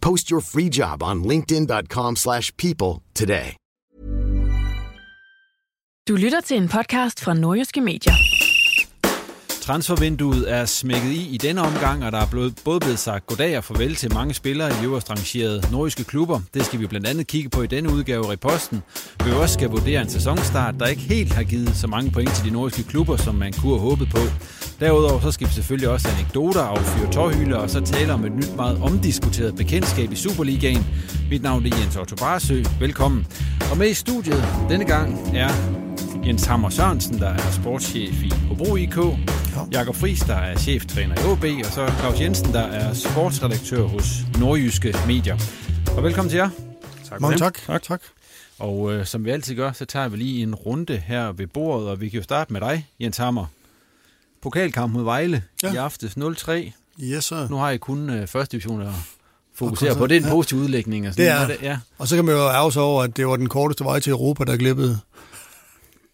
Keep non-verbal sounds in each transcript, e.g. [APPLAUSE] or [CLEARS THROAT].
Post your free job on linkedin.com/people slash people today. Du lytter til en podcast fra Nordjyske Medier. Transfervinduet er smækket i i denne omgang, og der er blevet, både blevet sagt goddag og farvel til mange spillere i øverst rangerede nordiske klubber. Det skal vi blandt andet kigge på i denne udgave af Reposten. Vi også skal vurdere en sæsonstart, der ikke helt har givet så mange point til de nordiske klubber, som man kunne have håbet på. Derudover så skal vi selvfølgelig også anekdoter og fyre tårhylder, og så tale om et nyt meget omdiskuteret bekendtskab i Superligaen. Mit navn er Jens Otto Barsø. Velkommen. Og med i studiet denne gang er Jens Hammer Sørensen, der er sportschef i Hobro IK. Jakob Friis, der er cheftræner i OB. Og så Claus Jensen, der er sportsredaktør hos Nordjyske Medier. Og velkommen til jer. Tak Mange tak. tak. tak. Og øh, som vi altid gør, så tager vi lige en runde her ved bordet, og vi kan jo starte med dig, Jens Hammer. Pokalkamp mod Vejle ja. i aftes 0-3. Yes, sir. Nu har I kun øh, første division at fokusere på. Det er en positiv ja. udlægning. Og sådan det er. Det, ja. Og så kan man jo ærge sig over, at det var den korteste vej til Europa, der glippede.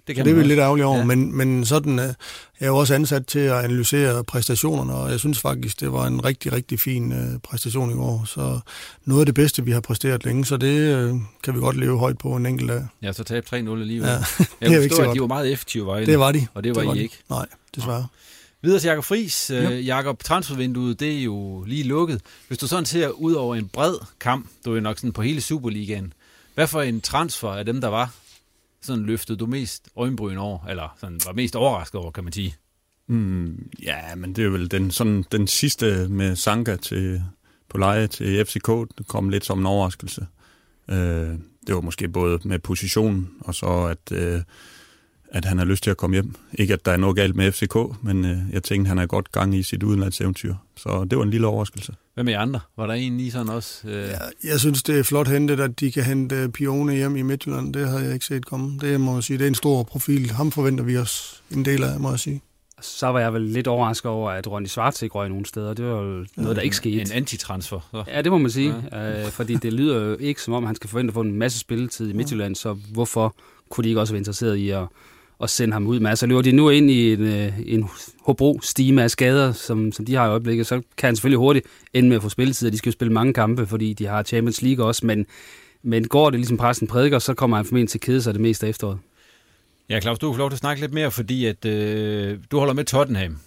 Det, kan det er vi lidt ærgerlige over, ja. men, men sådan er jeg jo også ansat til at analysere præstationerne, og jeg synes faktisk, det var en rigtig, rigtig fin uh, præstation i år. Så noget af det bedste, vi har præsteret længe, så det uh, kan vi godt leve højt på en enkelt dag. Ja, så tabte 3-0 alligevel. Ja, [LAUGHS] jeg kunne forstå, at de var meget effektive Vejle. Det var de. Og det var, det var I de. ikke. Nej, desværre. Videre til Jakob Friis. Ja. Jakob, transfervinduet, det er jo lige lukket. Hvis du sådan ser ud over en bred kamp, du er nok sådan på hele Superligaen, hvad for en transfer af dem, der var, sådan løftede du mest øjenbryn over, eller sådan var mest overrasket over, kan man sige? Mm, ja, men det er vel den, sådan, den sidste med Sanka til, på leje til FCK, det kom lidt som en overraskelse. Øh, det var måske både med position, og så at, øh, at han har lyst til at komme hjem. Ikke at der er noget galt med FCK, men øh, jeg tænkte, han er godt gang i sit udenlandseventyr. Så det var en lille overraskelse. Hvad med andre? Var der en lige sådan også? Øh... Ja, jeg synes, det er flot hentet, at de kan hente Pione hjem i Midtjylland. Det havde jeg ikke set komme. Det må jeg sige, det er en stor profil. Ham forventer vi os en del af, må jeg sige. Så var jeg vel lidt overrasket over, at Ronny Schwartz ikke røg nogle steder. Det var jo noget, der ikke skete. En antitransfer. Så. Ja, det må man sige. Ja. Øh, fordi det lyder jo ikke, som om han skal forvente at få en masse spilletid i Midtjylland, så hvorfor kunne de ikke også være interesseret i at og sende ham ud med. Altså løber de nu ind i en, øh, en Hobro-stime af skader, som, som de har i øjeblikket, så kan han selvfølgelig hurtigt ende med at få spilletid. De skal jo spille mange kampe, fordi de har Champions League også, men, men går det ligesom præsten prædiker, så kommer han formentlig til at kede sig det meste af efteråret. Ja, Claus, du har lov til at snakke lidt mere, fordi at, øh, du holder med Tottenham.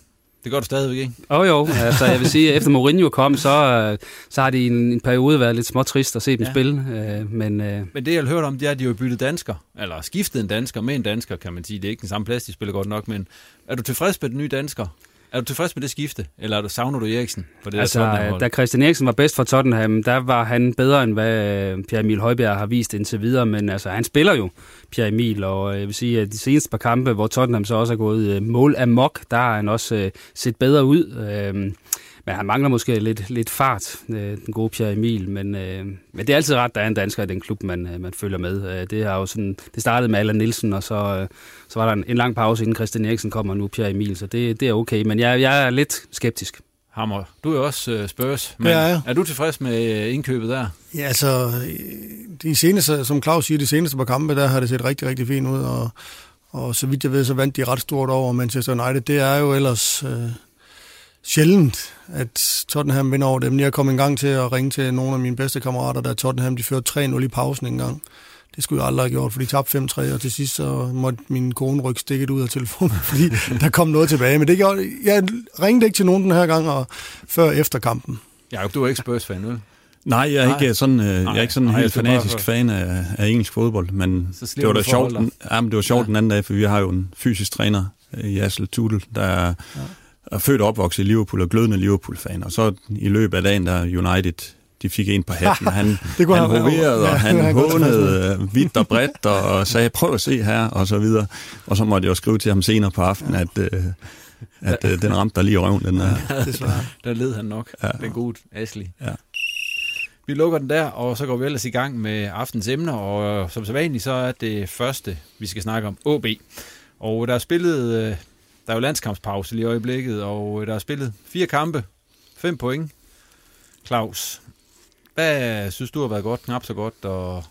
Det gør du stadigvæk, ikke? Jo, oh, jo. Altså, jeg vil sige, at efter Mourinho kom, så, så har det i en, en periode været lidt små trist at se dem ja. spille. Øh, men, øh... men det, jeg har hørt om, det er, at de har byttet dansker. Eller skiftet en dansker med en dansker, kan man sige. Det er ikke den samme plads, de spiller godt nok, men er du tilfreds med den nye dansker? Er du tilfreds med det skifte, eller er du, savner du Eriksen på det altså, der da Christian Eriksen var bedst for Tottenham, der var han bedre end hvad Pierre Emil Højbjerg har vist indtil videre, men altså, han spiller jo Pierre Emil, og jeg vil sige, at de seneste par kampe, hvor Tottenham så også er gået mål af mok, der har han også set bedre ud. Men han mangler måske lidt, lidt fart, den gode Pierre Emil, men, men det er altid ret, der er en dansker i den klub, man, man følger med. Det, har jo sådan, det startede med Allan Nielsen, og så, så var der en, en lang pause, inden Christian Eriksen kom, og nu Pierre Emil, så det, det er okay. Men jeg, jeg er lidt skeptisk. Hammer, du er også uh, Spurs, men ja, ja. er du tilfreds med indkøbet der? Ja, altså, de seneste, som Claus siger, de seneste par kampe, der har det set rigtig, rigtig fint ud, og, og så vidt jeg ved, så vandt de ret stort over Manchester United. Det er jo ellers øh, sjældent, at Tottenham vinder over dem. Jeg kom en gang til at ringe til nogle af mine bedste kammerater, der Tottenham de førte 3-0 i pausen en gang. Det skulle jeg aldrig have gjort, for de tabte 5-3, og til sidst så måtte min kone rykke stikket ud af telefonen, [LAUGHS] fordi der kom noget tilbage. Men det gjorde, jeg ringede ikke til nogen den her gang, og før efter kampen. Ja, du er ikke Spurs-fan, vel? Nej, jeg er Nej. ikke sådan, øh, jeg er ikke sådan Nej, helt fanatisk for... fan af, af engelsk fodbold, men det var da sjovt, ja, men det var sjovt ja. den anden dag, for vi har jo en fysisk træner i Assel Tudel, der er, ja. Er født og opvokset i Liverpool og glødende Liverpool-fan, og så i løbet af dagen, der United de fik en på hatten. Han, det han hoverede, og han [LAUGHS] ja, [LAUGHS] hånede øh, vidt og bredt, og sagde, prøv at se her, og så videre. Og så måtte jeg jo skrive til ham senere på aftenen, at, øh, at øh, den ramte der lige i røven. Den, der. der led han nok. Ja. Det er godt, Ashley. Ja. Vi lukker den der, og så går vi ellers i gang med aftens emner, og som så vanligt, så er det første, vi skal snakke om, OB. Og der er spillet, der er jo landskampspause lige i øjeblikket, og øh, der er spillet fire kampe, fem point. Claus, hvad synes du har været godt, knap så godt, og,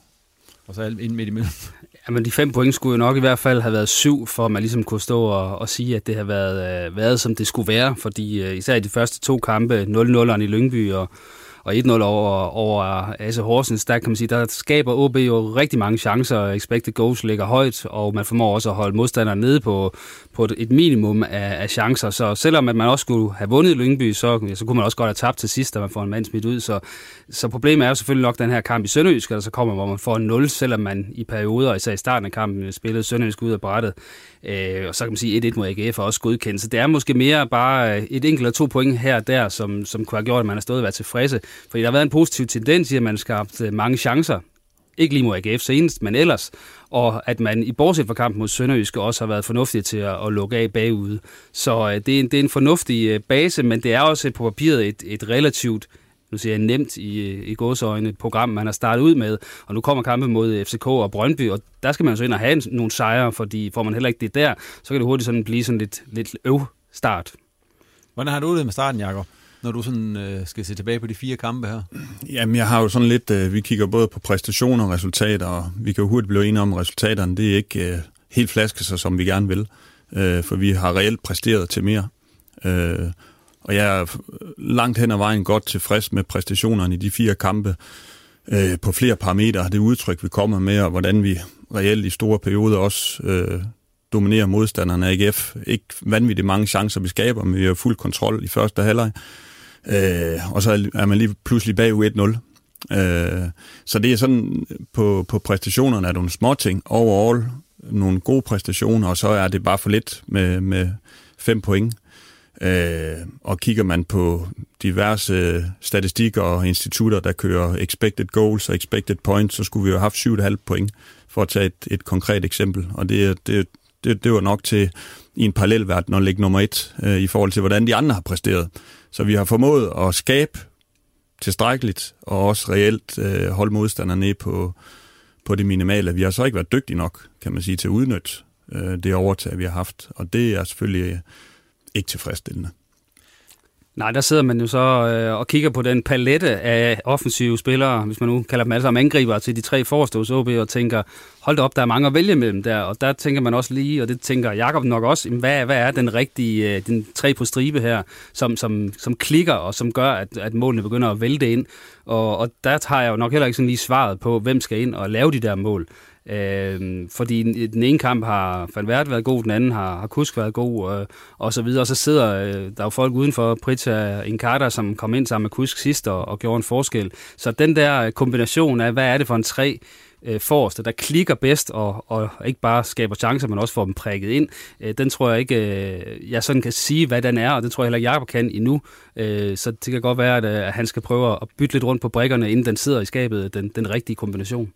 og så ind midt imellem? [LAUGHS] Jamen, de fem point skulle jo nok i hvert fald have været syv, for at man ligesom kunne stå og, og sige, at det har været, øh, været, som det skulle være. Fordi øh, især i de første to kampe, 0-0'eren i Lyngby og, og 1-0 over, over AC Horsens, der kan man sige, der skaber OB jo rigtig mange chancer. Expected goals ligger højt, og man formår også at holde modstanderen nede på, på et minimum af, af chancer. Så selvom at man også skulle have vundet Lyngby, så, ja, så kunne man også godt have tabt til sidst, da man får en mand smidt ud. Så, så problemet er jo selvfølgelig nok den her kamp i Sønderjysk, der så kommer, hvor man får en 0, selvom man i perioder, især i starten af kampen, spillede Sønderjysk ud af brættet. Øh, og så kan man sige, 1-1 mod AGF er også godkendt. Så det er måske mere bare øh, et enkelt eller to point her og der, som, som kunne have gjort, at man har stået og været tilfredse. Fordi der har været en positiv tendens i, at man har skabt øh, mange chancer. Ikke lige mod AGF senest, men ellers. Og at man i bortset fra kampen mod Sønderjysk også har været fornuftig til at, at lukke af bagude. Så øh, det, er en, det er en fornuftig øh, base, men det er også på papiret et, et relativt nu siger jeg nemt i, i gåsøjne program, man har startet ud med, og nu kommer kampen mod FCK og Brøndby, og der skal man så ind og have nogle sejre, fordi får man heller ikke det der, så kan det hurtigt sådan blive sådan lidt, lidt øv start. Hvordan har du det med starten, Jacob? Når du sådan, øh, skal se tilbage på de fire kampe her? Jamen, jeg har jo sådan lidt, øh, vi kigger både på præstationer og resultater, og vi kan jo hurtigt blive enige om, at resultaterne, det er ikke øh, helt flaske sig, som vi gerne vil, øh, for vi har reelt præsteret til mere. Øh, og jeg er langt hen ad vejen godt tilfreds med præstationerne i de fire kampe øh, på flere parametre. Det udtryk, vi kommer med, og hvordan vi reelt i store perioder også øh, dominerer modstanderne af AGF. Ikke vanvittigt mange chancer, vi skaber, men vi har fuld kontrol i første halvleg. Øh, Øh, og så er man lige pludselig bag 1-0. Øh, så det er sådan, på, på præstationerne er det nogle små ting. Overall nogle gode præstationer, og så er det bare for lidt med, med fem point. Øh, og kigger man på diverse statistikker og institutter, der kører expected goals og expected points, så skulle vi jo have haft 7,5 point, for at tage et, et konkret eksempel. Og det, det, det, det var nok til i en parallelverden at ligge nummer et øh, i forhold til, hvordan de andre har præsteret. Så vi har formået at skabe tilstrækkeligt og også reelt øh, holde modstanderne ned på, på det minimale. Vi har så ikke været dygtige nok, kan man sige, til at udnytte øh, det overtag, vi har haft. Og det er selvfølgelig ikke tilfredsstillende. Nej, der sidder man jo så øh, og kigger på den palette af offensive spillere, hvis man nu kalder dem alle sammen angriber til de tre forreste hos OB, og tænker, hold da op, der er mange at vælge mellem der. Og der tænker man også lige, og det tænker Jakob nok også, hvad, hvad er den rigtige, øh, den tre på stribe her, som, som, som klikker og som gør, at, at målene begynder at vælte ind. Og, og der har jeg jo nok heller ikke sådan lige svaret på, hvem skal ind og lave de der mål. Øh, fordi den ene kamp har Falvert været god, den anden har, har Kusk været god, øh, og så videre. Og så sidder øh, der jo folk udenfor, Prita Incarta, som kom ind sammen med Kusk sidst og, og gjorde en forskel. Så den der øh, kombination af, hvad er det for en tre øh, forreste, der klikker bedst og, og ikke bare skaber chancer, men også får dem prikket ind. Øh, den tror jeg ikke, øh, jeg sådan kan sige, hvad den er, og det tror jeg heller ikke, Jacob kan endnu. Øh, så det kan godt være, at, øh, at han skal prøve at bytte lidt rundt på brikkerne, inden den sidder i skabet, den, den rigtige kombination.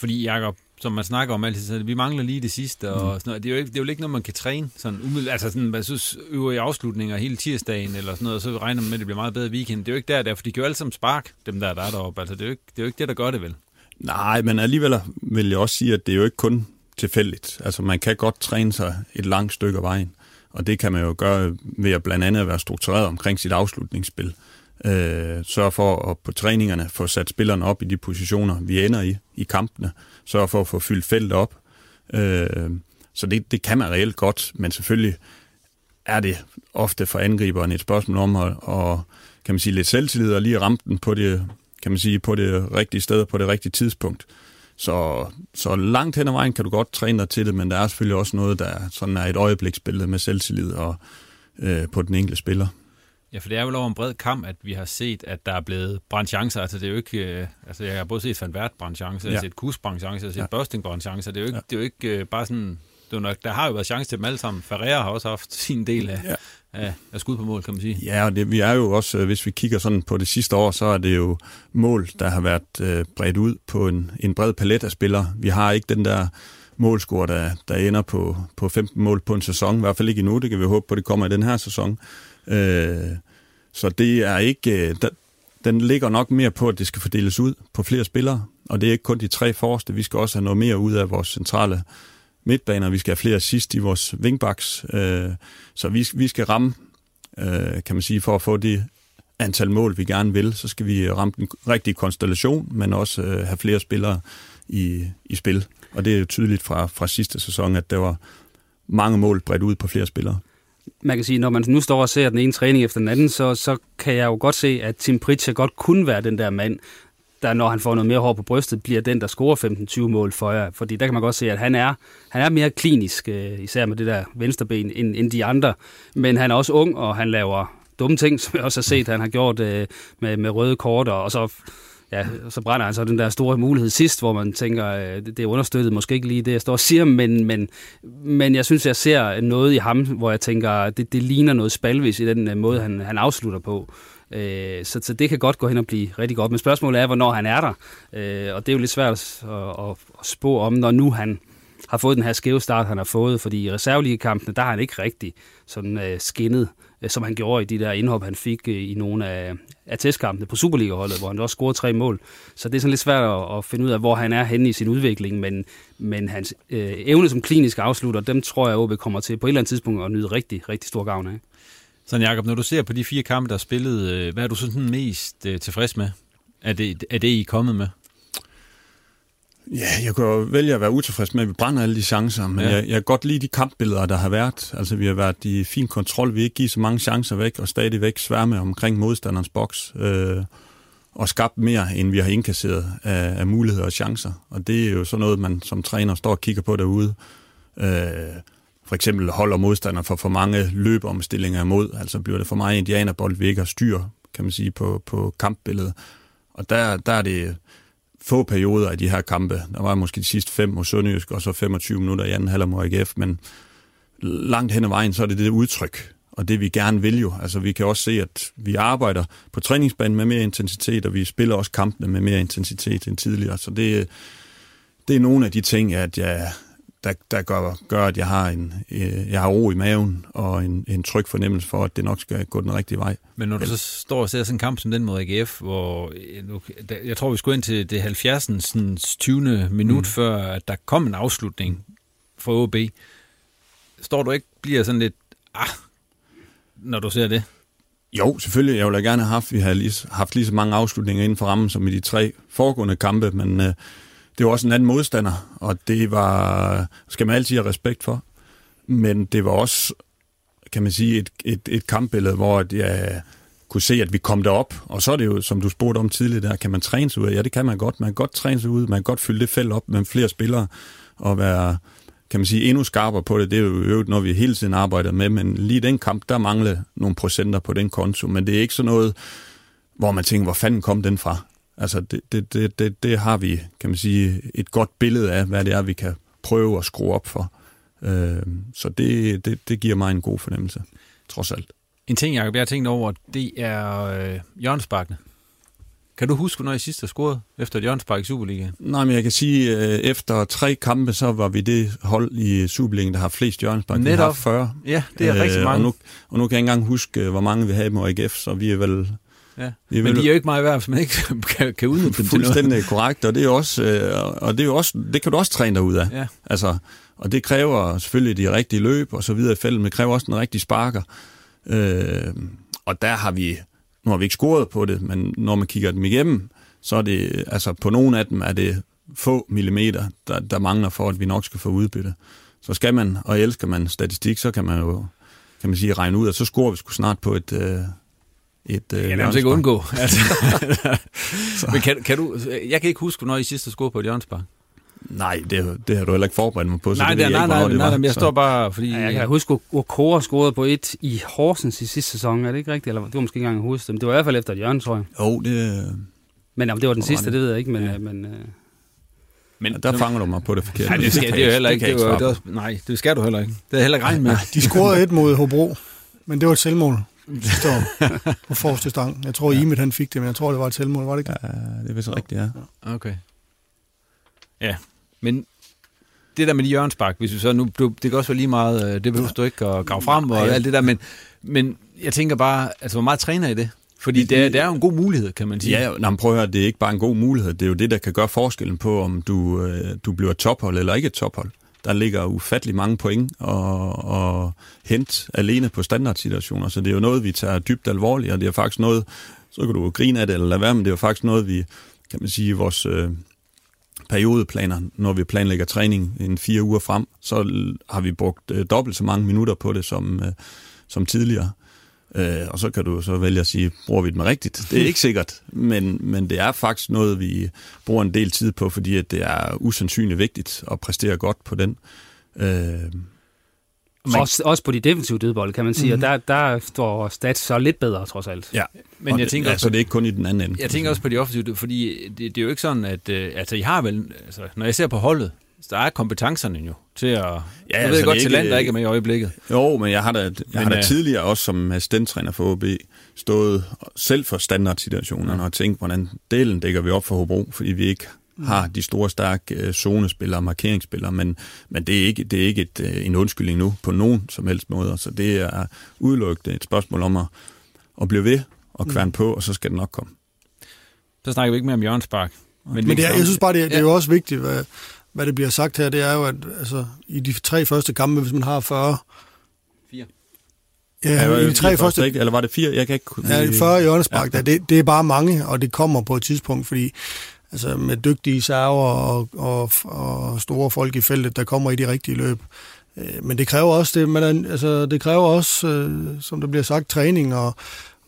Fordi, Jacob, som man snakker om altid, så vi mangler lige det sidste, og mm. sådan noget. Det, er jo ikke, det er jo ikke noget, man kan træne. Sådan, umiddelbart, altså sådan, man synes, øver i afslutninger hele tirsdagen, eller sådan noget, og så regner man med, at det bliver meget bedre weekend. Det er jo ikke der, der for de kan jo alle sammen spark, dem der, der er deroppe. Altså, det er, jo ikke, det er jo ikke det, der gør det vel. Nej, men alligevel vil jeg også sige, at det er jo ikke kun tilfældigt. Altså, man kan godt træne sig et langt stykke af vejen. Og det kan man jo gøre ved at blandt andet være struktureret omkring sit afslutningsspil. Øh, sørge for at på træningerne få sat spillerne op i de positioner, vi ender i, i kampene. Sørge for at få fyldt feltet op. Øh, så det, det kan man reelt godt, men selvfølgelig er det ofte for angriberen et spørgsmål om at, at kan man sige, lidt selvtillid og lige ramme den på det, kan man sige, på det rigtige sted og på det rigtige tidspunkt. Så, så langt hen ad vejen kan du godt træne dig til det, men der er selvfølgelig også noget, der sådan er et øjebliksbillede med selvtillid og øh, på den enkelte spiller. Ja, for det er jo over en bred kamp, at vi har set, at der er blevet brændt chancer. Altså, det er jo ikke... Øh, altså, jeg har både set Van Vært brændt chancer, ja. jeg har set Kus brændt chancer, jeg har set ja. Børsting brændt chancer. Det er jo ikke, ja. det er jo ikke øh, bare sådan... Det er nok, der har jo været chance til dem alle sammen. Ferreira har også haft sin del af, ja. af, af skud på mål, kan man sige. Ja, og det, vi er jo også, øh, hvis vi kigger sådan på det sidste år, så er det jo mål, der har været øh, bredt ud på en, en bred palet af spillere. Vi har ikke den der målscore, der, der ender på, på 15 mål på en sæson. I hvert fald ikke endnu. Det kan vi håbe på, det kommer i den her sæson. Øh, så det er ikke... Øh, den ligger nok mere på, at det skal fordeles ud på flere spillere, og det er ikke kun de tre forreste. Vi skal også have noget mere ud af vores centrale midtbaner. Vi skal have flere sidst i vores wingbacks. Øh, så vi, vi skal ramme, øh, kan man sige, for at få det antal mål, vi gerne vil, så skal vi ramme den rigtige konstellation, men også øh, have flere spillere i, i spil. Og det er jo tydeligt fra, fra sidste sæson, at der var mange mål bredt ud på flere spillere man kan sige, når man nu står og ser den ene træning efter den anden, så, så kan jeg jo godt se, at Tim Pritchard godt kunne være den der mand, der når han får noget mere hår på brystet, bliver den, der scorer 15-20 mål for jer. Fordi der kan man godt se, at han er, han er mere klinisk, øh, især med det der venstreben, end, end de andre. Men han er også ung, og han laver dumme ting, som jeg også har set, han har gjort øh, med, med røde kort, og så ja, så brænder han så den der store mulighed sidst, hvor man tænker, øh, det er understøttet måske ikke lige det, jeg står og siger, men, men, men jeg synes, jeg ser noget i ham, hvor jeg tænker, det, det ligner noget spalvis i den øh, måde, han, han afslutter på. Øh, så, så det kan godt gå hen og blive rigtig godt. Men spørgsmålet er, hvornår han er der. Øh, og det er jo lidt svært at, at, at spå om, når nu han har fået den her skæve start, han har fået, fordi i reserveligekampene, der har han ikke rigtig sådan øh, skinnet Øh, som han gjorde i de der indhop, han fik øh, i nogle af, af testkampene på Superliga-holdet, hvor han også scorede tre mål. Så det er sådan lidt svært at, at finde ud af, hvor han er henne i sin udvikling, men, men hans øh, evne som klinisk afslutter, dem tror jeg, at kommer til på et eller andet tidspunkt at nyde rigtig, rigtig stor gavn af. Så Jacob, når du ser på de fire kampe, der er spillet, øh, hvad er du sådan mest tilfreds med? Er det, er det, I er kommet med? Ja, jeg kan jo vælge at være utilfreds med, at vi brænder alle de chancer, men ja. jeg, jeg kan godt lide de kampbilleder, der har været. Altså, vi har været i fin kontrol, vi ikke givet så mange chancer væk, og stadigvæk sværme omkring modstanderens boks, øh, og skabt mere, end vi har indkasseret af, af muligheder og chancer. Og det er jo sådan noget, man som træner står og kigger på derude. Øh, for eksempel holder modstander for for mange løbeomstillinger imod, altså bliver det for meget indianerbold, vi ikke har styr, kan man sige, på, på kampbilledet. Og der, der er det få perioder af de her kampe. Der var måske de sidste fem mod Sønderjysk, og så 25 minutter i anden halvleg mod AGF, men langt hen ad vejen, så er det det udtryk, og det vi gerne vil jo. Altså vi kan også se, at vi arbejder på træningsbanen med mere intensitet, og vi spiller også kampene med mere intensitet end tidligere. Så det, det er nogle af de ting, at jeg, der, der gør, gør, at jeg har, en, øh, jeg har ro i maven og en, en tryg fornemmelse for, at det nok skal gå den rigtige vej. Men når du så står og ser sådan en kamp som den mod AGF, hvor øh, jeg tror, vi skulle ind til det 70. 20. minut, mm. før at der kom en afslutning fra OB. Står du ikke bliver sådan lidt, ah, når du ser det? Jo, selvfølgelig. Jeg ville gerne have haft, vi har lige, haft lige så mange afslutninger inden for rammen som i de tre foregående kampe, men øh, det var også en anden modstander, og det var, skal man altid have respekt for. Men det var også, kan man sige, et, et, et kampbillede, hvor jeg kunne se, at vi kom derop. Og så er det jo, som du spurgte om tidligere, der kan man træne sig ud. Ja, det kan man godt. Man kan godt træne sig ud. Man kan godt fylde det felt op med flere spillere og være, kan man sige, endnu skarpere på det. Det er jo øvrigt noget, vi hele tiden arbejder med. Men lige den kamp, der manglede nogle procenter på den konto. Men det er ikke sådan noget, hvor man tænker, hvor fanden kom den fra? Altså, det, det, det, det, det har vi, kan man sige, et godt billede af, hvad det er, vi kan prøve at skrue op for. Øh, så det, det, det giver mig en god fornemmelse, trods alt. En ting, Jacob, jeg har tænkt over, det er øh, hjørnesparkene. Kan du huske, når I sidst har scoret efter et hjørnespark i Superligaen? Nej, men jeg kan sige, at øh, efter tre kampe, så var vi det hold i Superligaen, der har flest hjørnespark. Netop. Vi har 40. Ja, det er øh, rigtig mange. Og nu, og nu kan jeg ikke engang huske, hvor mange vi havde med AGF, så vi er vel Ja. Men de er jo ikke meget værd, hvis man ikke [LAUGHS] kan, kan udnytte dem Fuldstændig korrekt, og det er også, øh, og det er jo også, det kan du også træne dig ud af. Ja. Altså, Og det kræver selvfølgelig de rigtige løb og så videre i feltet, men det kræver også en rigtig sparker. Øh, og der har vi, nu har vi ikke scoret på det, men når man kigger dem igennem, så er det, altså på nogle af dem er det få millimeter, der, der mangler for, at vi nok skal få udbytte. Så skal man, og elsker man statistik, så kan man jo kan man sige, regne ud, at så scorer vi sgu snart på et, øh, et øh, Jeg kan ikke undgå. [LAUGHS] Altså. Men kan, kan du, jeg kan ikke huske, når I sidste scorede på et hjørnspark. Nej, det, det har du heller ikke forberedt mig på. Så nej, det, det, nej, ikke, nej, det nej, var, nej, jeg står bare, fordi... Ja, jeg kan huske, at Kora scorede på et i Horsens i sidste sæson. Er det ikke rigtigt? Eller det var måske ikke engang hovedet, men det var i hvert fald efter et hjørne, tror jeg. Jo, det... Men om det var den sidste, det ved jeg ikke, men... Ja. men øh, men ja, der fanger du mig på det forkerte. Nej, det skal det er jo heller ikke. Det, det, det, det, nej, det skal du heller ikke. Det er heller ikke regnet med. De scorede et mod Hobro, men det var et selvmål. Står på forreste stang. Jeg tror, ja. Imit han fik det, men jeg tror, det var et selvmål, var det ikke? Ja, det er vist rigtigt, ja. Okay. Ja, men det der med de hjørnspark, hvis vi så nu, du, det kan også være lige meget, øh, det behøver du ikke at grave frem og alt det der, men, men jeg tænker bare, altså hvor meget træner I det? Fordi det, er, det er jo en god mulighed, kan man sige. Ja, man prøver at høre, det er ikke bare en god mulighed, det er jo det, der kan gøre forskellen på, om du, øh, du bliver tophold eller ikke et tophold. Der ligger ufattelig mange point og, og hent alene på standardsituationer, så det er jo noget, vi tager dybt alvorligt, og det er faktisk noget, så kan du grine af det eller lade være, men det er jo faktisk noget, vi, kan man sige, vores øh, periodeplaner, når vi planlægger træning en fire uger frem, så har vi brugt øh, dobbelt så mange minutter på det som, øh, som tidligere. Øh, og så kan du så vælge at sige, bruger vi den rigtigt? Det er ikke sikkert, men, men det er faktisk noget, vi bruger en del tid på, fordi at det er usandsynligt vigtigt at præstere godt på den. Øh, men, også, også på de defensive dødbolde, kan man sige, mm-hmm. og der, der står stats så lidt bedre, trods alt. Ja, men jeg tænker det, også, så det er ikke kun i den anden ende. Jeg tænker også på de offensive, fordi det, det er jo ikke sådan, at øh, altså, I har vel, altså, når jeg ser på holdet, der er kompetencerne jo til at... Ja, jeg altså, ved godt, til land, der ikke er med i øjeblikket. Jo, men jeg har da, jeg men, har da uh, tidligere også som assistenttræner for OB stået selv for standardsituationerne ja. og tænkt, hvordan delen dækker vi op for Hobro, fordi vi ikke har de store, stærke øh, zonespillere, markeringsspillere, men, men det er ikke, det er ikke et, øh, en undskyldning nu på nogen som helst måde. Så det er udelukkende et spørgsmål om at, at blive ved og kværne mm. på, og så skal det nok komme. Så snakker vi ikke mere om Jørgens Park. Men, men det er, jeg synes bare, det er, det er jo også vigtigt, hvad, hvad det bliver sagt her, det er jo, at altså, i de tre første kampe, hvis man har 40... Fire. Ja, ja i de tre første... Ikke, eller var det fire? Jeg kan ikke... Ja, 40 hjørnespark, ja, ja. Det, det er bare mange, og det kommer på et tidspunkt, fordi altså, med dygtige server og, og, og store folk i feltet, der kommer i de rigtige løb. Øh, men det kræver også, det, man, altså, det kræver også, øh, som der bliver sagt, træning og,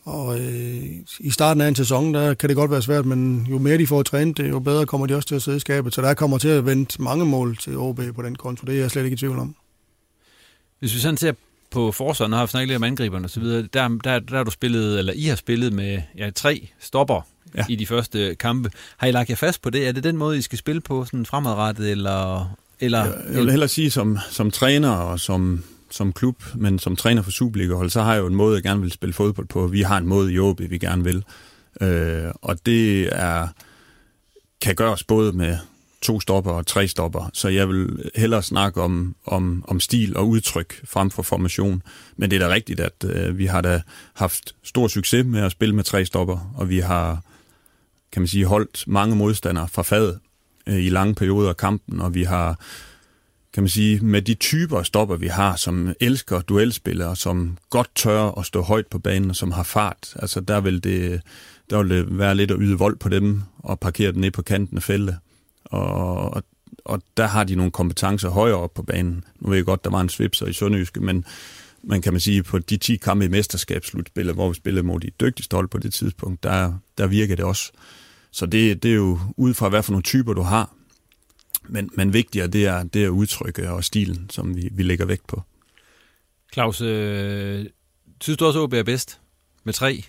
og øh, i starten af en sæson, der kan det godt være svært, men jo mere de får trænet det, jo bedre kommer de også til at sidde i skabet. Så der kommer til at vente mange mål til OB på den konto. Det er jeg slet ikke i tvivl om. Hvis vi sådan ser på forsvaret, når har vi snakket lidt om angriberne osv., der, der, der, der har du spillet, eller I har spillet med ja, tre stopper ja. i de første kampe. Har I lagt jer fast på det? Er det den måde, I skal spille på sådan fremadrettet, eller... eller jeg vil hellere sige, som, som træner og som som klub, men som træner for Superliga-hold, så har jeg jo en måde, jeg gerne vil spille fodbold på. Vi har en måde i OB, vi gerne vil. Øh, og det er kan gøres både med to stopper og tre stopper, så jeg vil hellere snakke om, om, om stil og udtryk frem for formation. Men det er da rigtigt, at øh, vi har da haft stor succes med at spille med tre stopper, og vi har, kan man sige, holdt mange modstandere fra fadet øh, i lange perioder af kampen, og vi har kan man sige, med de typer stopper, vi har, som elsker duelspillere, som godt tør at stå højt på banen, og som har fart, altså der vil det, der vil det være lidt at yde vold på dem, og parkere dem ned på kanten af feltet. Og, og, og der har de nogle kompetencer højere op på banen. Nu ved jeg godt, der var en svipser i Sønderjyske, men man kan man sige, på de 10 kampe i mesterskabsslutspillet, hvor vi spillede mod de dygtigste hold på det tidspunkt, der, der virker det også. Så det, det er jo ud fra, hvad for nogle typer du har, men, men vigtigere, det er, det er udtrykket og stilen, som vi, vi lægger vægt på. Claus, øh, synes du også, at OB er bedst med tre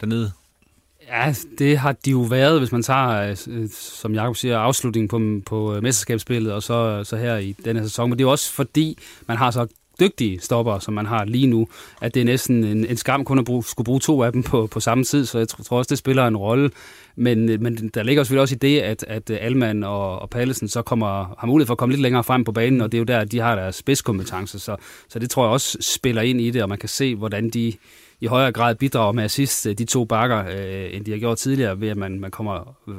dernede? Ja, det har de jo været, hvis man tager, øh, som Jacob siger, afslutningen på, på mesterskabsspillet, og så, så her i denne sæson. Men det er jo også fordi, man har så dygtige stopper, som man har lige nu, at det er næsten en, en skam kun at bruge, skulle bruge to af dem på, på samme tid, så jeg tror også, det spiller en rolle. Men, men der ligger selvfølgelig også i det, at, at Alman og, og Pallesen så kommer, har mulighed for at komme lidt længere frem på banen, og det er jo der, de har deres spidskompetence, så, så det tror jeg også spiller ind i det, og man kan se, hvordan de i højere grad bidrager med assist, de to bakker, øh, end de har gjort tidligere, ved at man, man kommer øh,